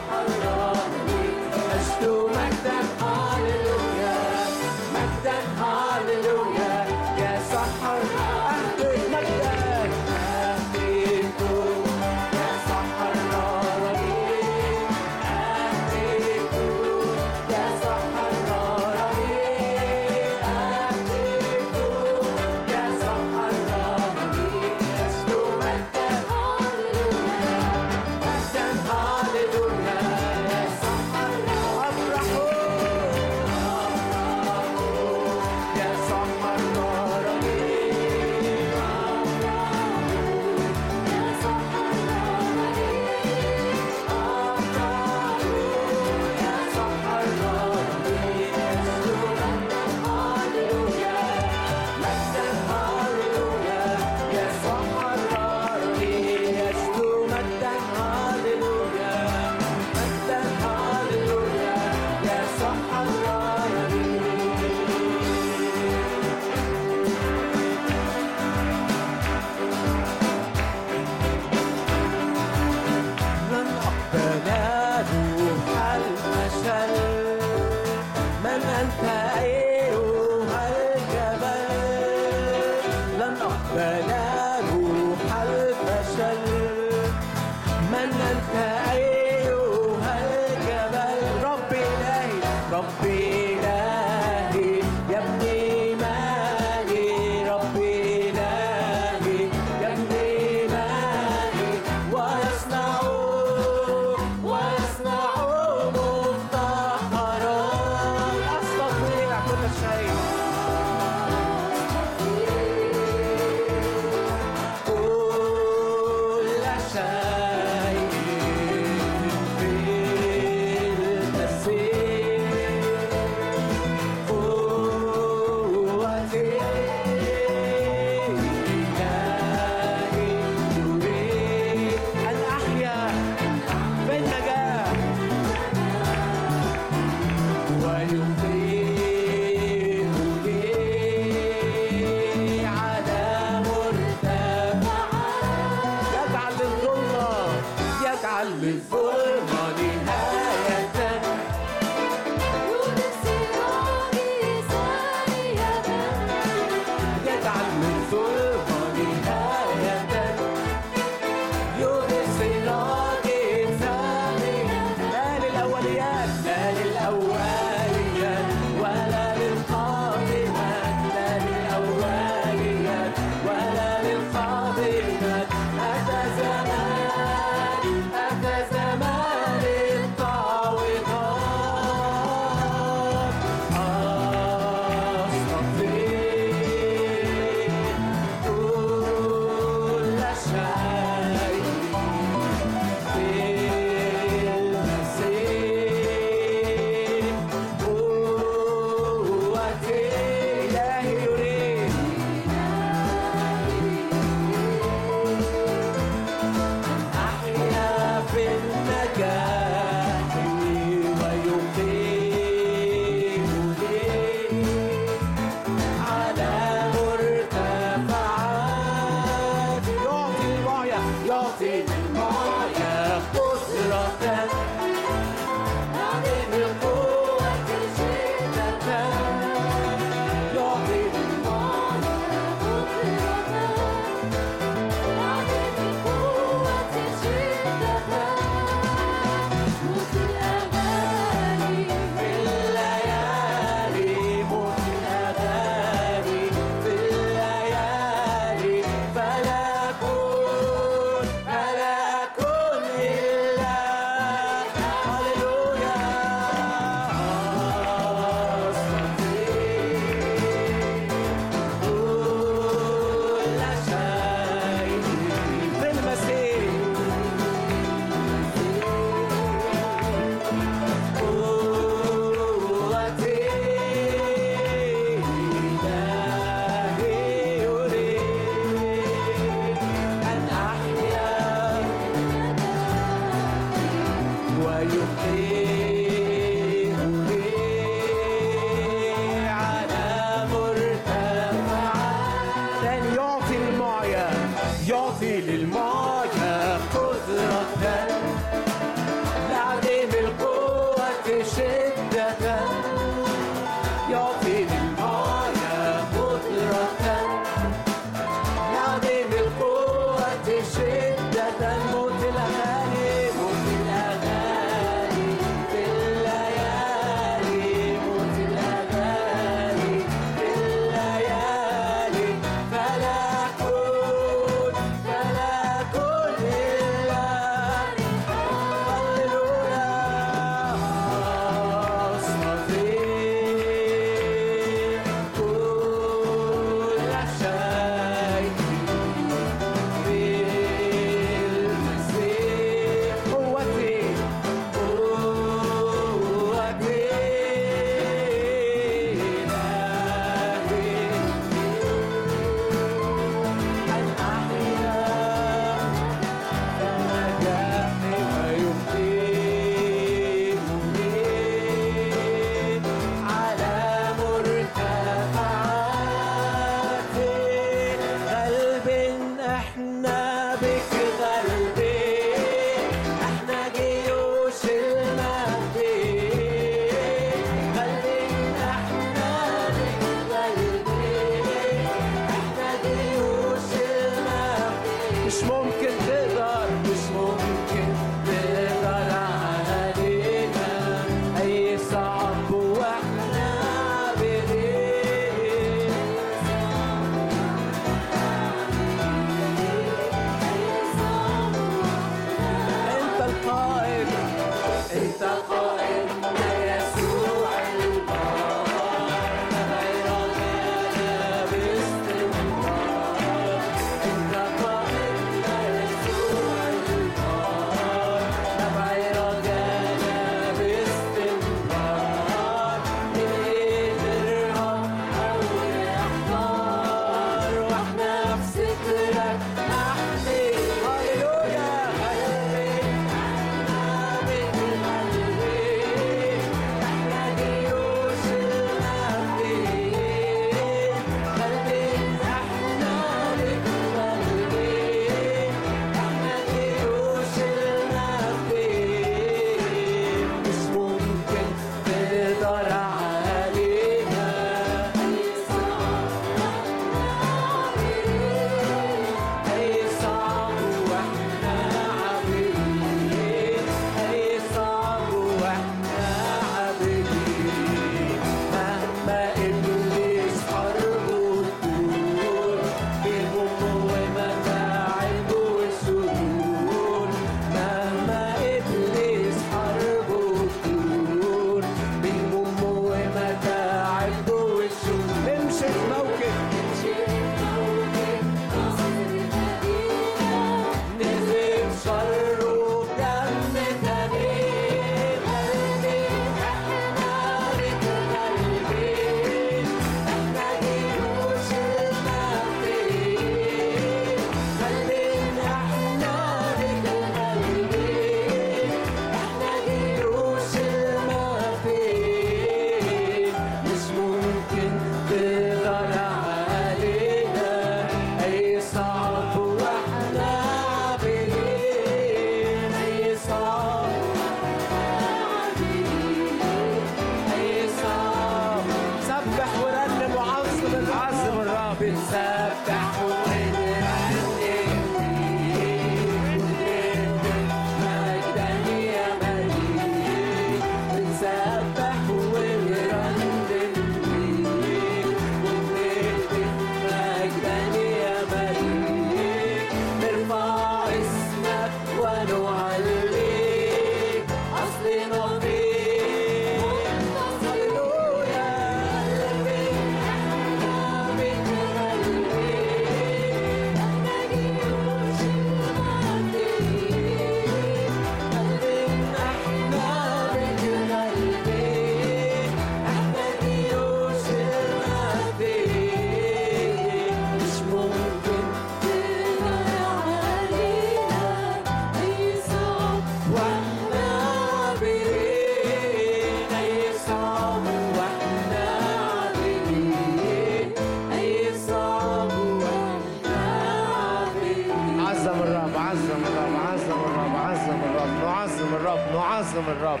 نعظم الرب.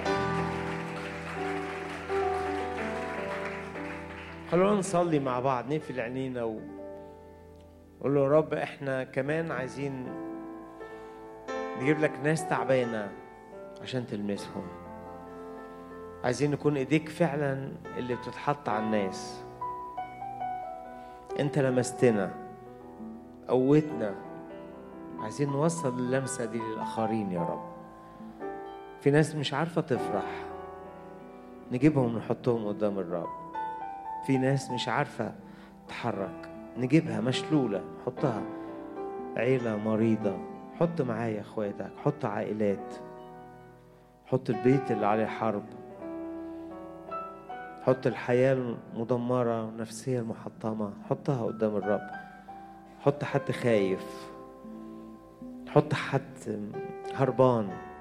خلونا نصلي مع بعض نقفل عينينا و قول له يا رب إحنا كمان عايزين نجيب لك ناس تعبانة عشان تلمسهم. عايزين نكون إيديك فعلا اللي بتتحط على الناس. أنت لمستنا قوتنا. عايزين نوصل اللمسة دي للآخرين يا رب. في ناس مش عارفة تفرح. نجيبهم نحطهم قدام الرب. في ناس مش عارفة تتحرك نجيبها مشلولة. نحطها عيلة مريضة. حط معايا اخواتك. حط عائلات. حط البيت اللي عليه حرب. حط الحياة المدمرة والنفسية المحطمة. حطها قدام الرب. حط حد خايف. حط حد هربان.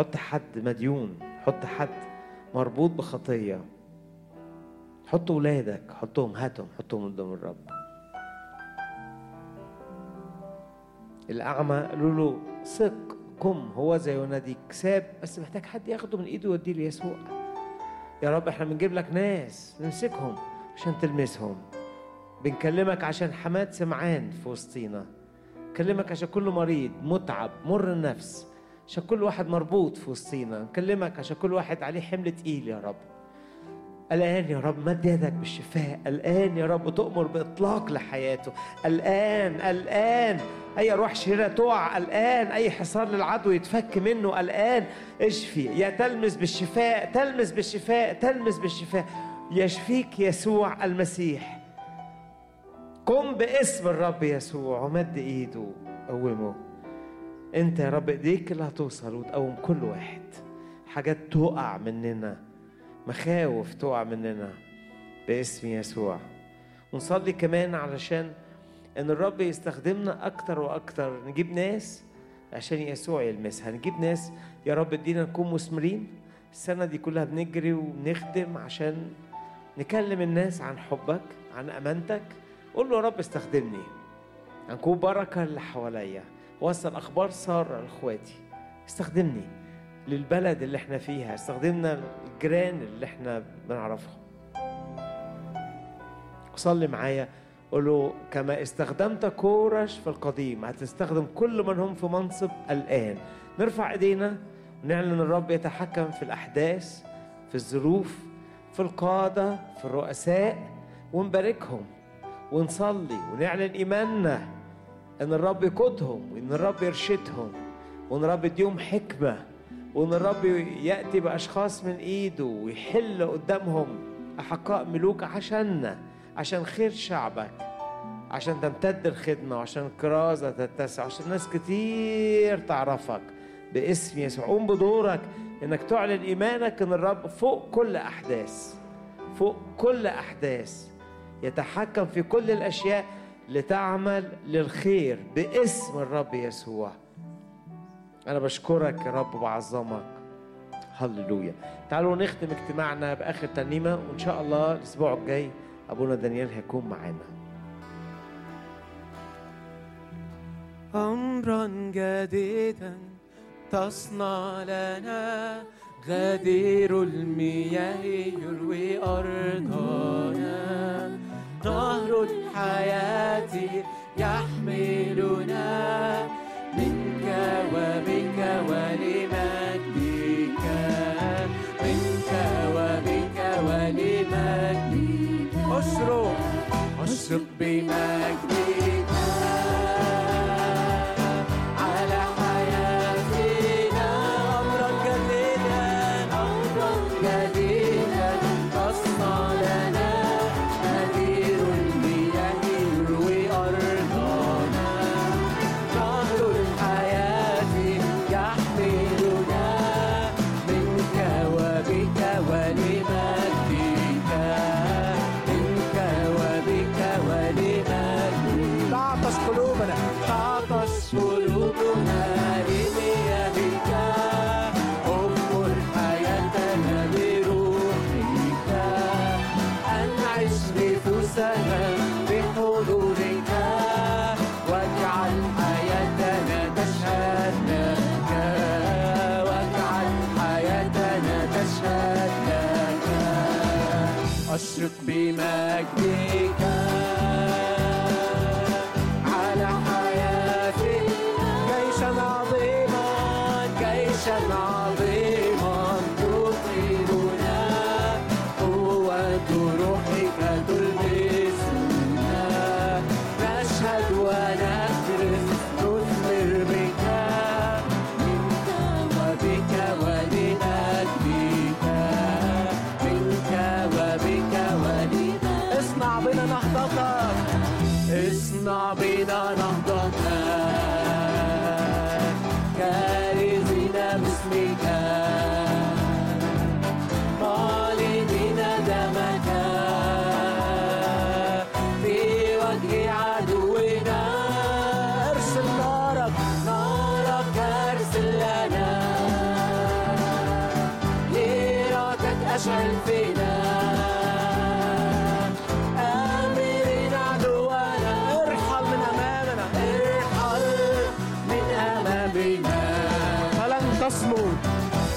حط حد مديون حط حد مربوط بخطية. حط ولادك حطهم هاتهم حطهم قدام الرب. الأعمى قالوا له ثق قم هو زي يناديك ساب بس محتاج حد ياخده من إيده ويوديه ليسوع. يا رب إحنا بنجيب لك ناس نمسكهم عشان تلمسهم. بنكلمك عشان حماد سمعان في وسطينا. نكلمك عشان كل مريض متعب مر النفس. عشان كل واحد مربوط في وسطينا. نكلمك عشان كل واحد عليه حمل تقيل يا رب. الآن يا رب مد يدك بالشفاء. الآن يا رب تؤمر بإطلاق لحياته. الآن الآن أي روح شريرة تقع. الآن أي حصار للعدو يتفك منه. الآن اشفي. يا تلمس بالشفاء. تلمس بالشفاء. تلمس بالشفاء. يشفيك يسوع المسيح. قم باسم الرب يسوع ومد إيده. قومه. انت يا رب ايديك اللي هتوصل وتقوم كل واحد. حاجات تقع مننا مخاوف تقع مننا باسم يسوع. ونصلي كمان علشان إن الرب يستخدمنا أكتر وأكتر. نجيب ناس عشان يسوع يلمسها. نجيب ناس يا رب ادينا نكون مثمرين السنة دي كلها بنجري وبنخدم عشان نكلم الناس عن حبك عن أمانتك. قول له يا رب استخدمني. هنكون بركة اللي حواليا. وصل أخبار ساره لاخواتي استخدمني للبلد اللي إحنا فيها. استخدمنا الجيران اللي إحنا بنعرفهم صلي معايا قول له كما استخدمت كورش في القديم. هتستخدم كل من هم في منصب الآن. نرفع إيدينا ونعلن الرب يتحكم في الأحداث في الظروف في القادة في الرؤساء. ونباركهم ونصلي ونعلن إيماننا إن الرب يقودهم وإن الرب يرشدهم وإن الرب يديهم حكمة وإن الرب يأتي بأشخاص من إيده ويحل قدامهم أحقاء ملوك عشاننا عشان خير شعبك عشان تمتد الخدمة وعشان الكرازة تتسع عشان ناس كتير تعرفك باسم يسوع. قوم بدورك إنك تعلن إيمانك إن الرب فوق كل أحداث فوق كل أحداث يتحكم في كل الأشياء. لتعمل للخير باسم الرب يسوع. أنا بشكرك يا رب وبعظمك. هللويا. تعالوا نختم اجتماعنا بآخر ترنيمة وإن شاء الله الأسبوع الجاي أبونا دانيال هيكون معانا. أمرا جديدا تصنع لنا غدير المياه يروي أرضنا نهر الحياة يحملنا منك وبك ولمجدك منك وبك ولمجدك أشرق أشرق بمجدك.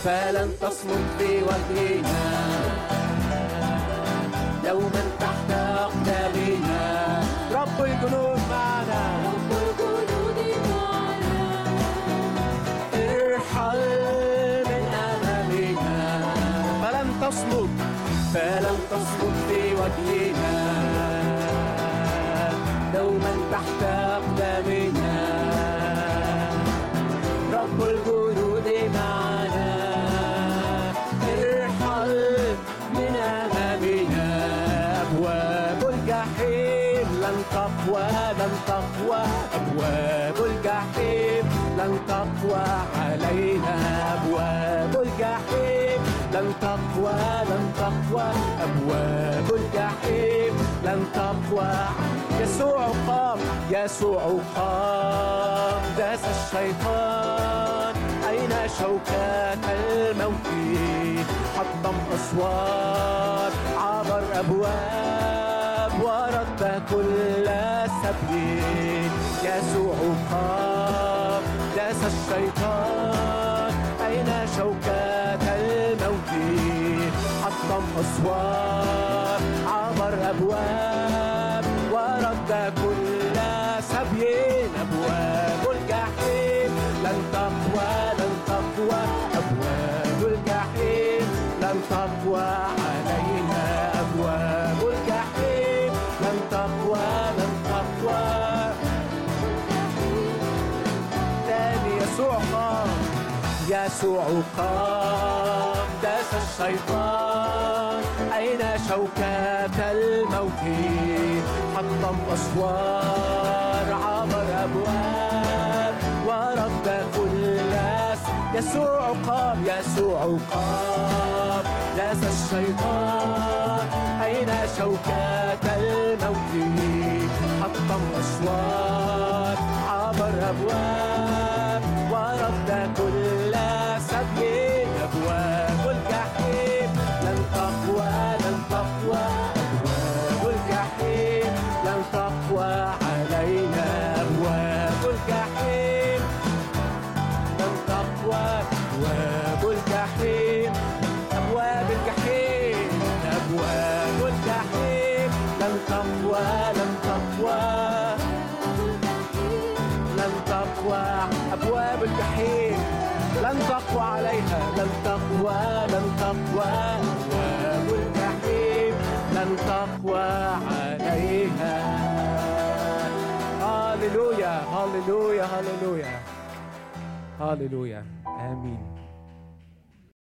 فلن تصمت في وجهنا. دوما تحت أقدامنا. رب الجنود معنا. ارحل من أمامنا. فلن تصمت فلن تصمت في وجهنا. دوما تقوى علينا أبواب الجحيم. لن تقوى لن تقوى أبواب الجحيم. لن تقوى يسوع قام يسوع قام. داس الشيطان. أين شوكات الموت؟ حطم أسوار عبر أبواب. ورد كل سبيل. يسوع قام. الشيطان أين شوكات الموت؟ حطم أسوار يسوع قام داس الشيطان. أين شوكات الموت؟ حطم أسوار عبر أبواب. ورد كل يسوع قام يسوع قام. داس الشيطان أين شوكات الموت؟ حطم أسوار عبر أبواب. هاليلويا آمين.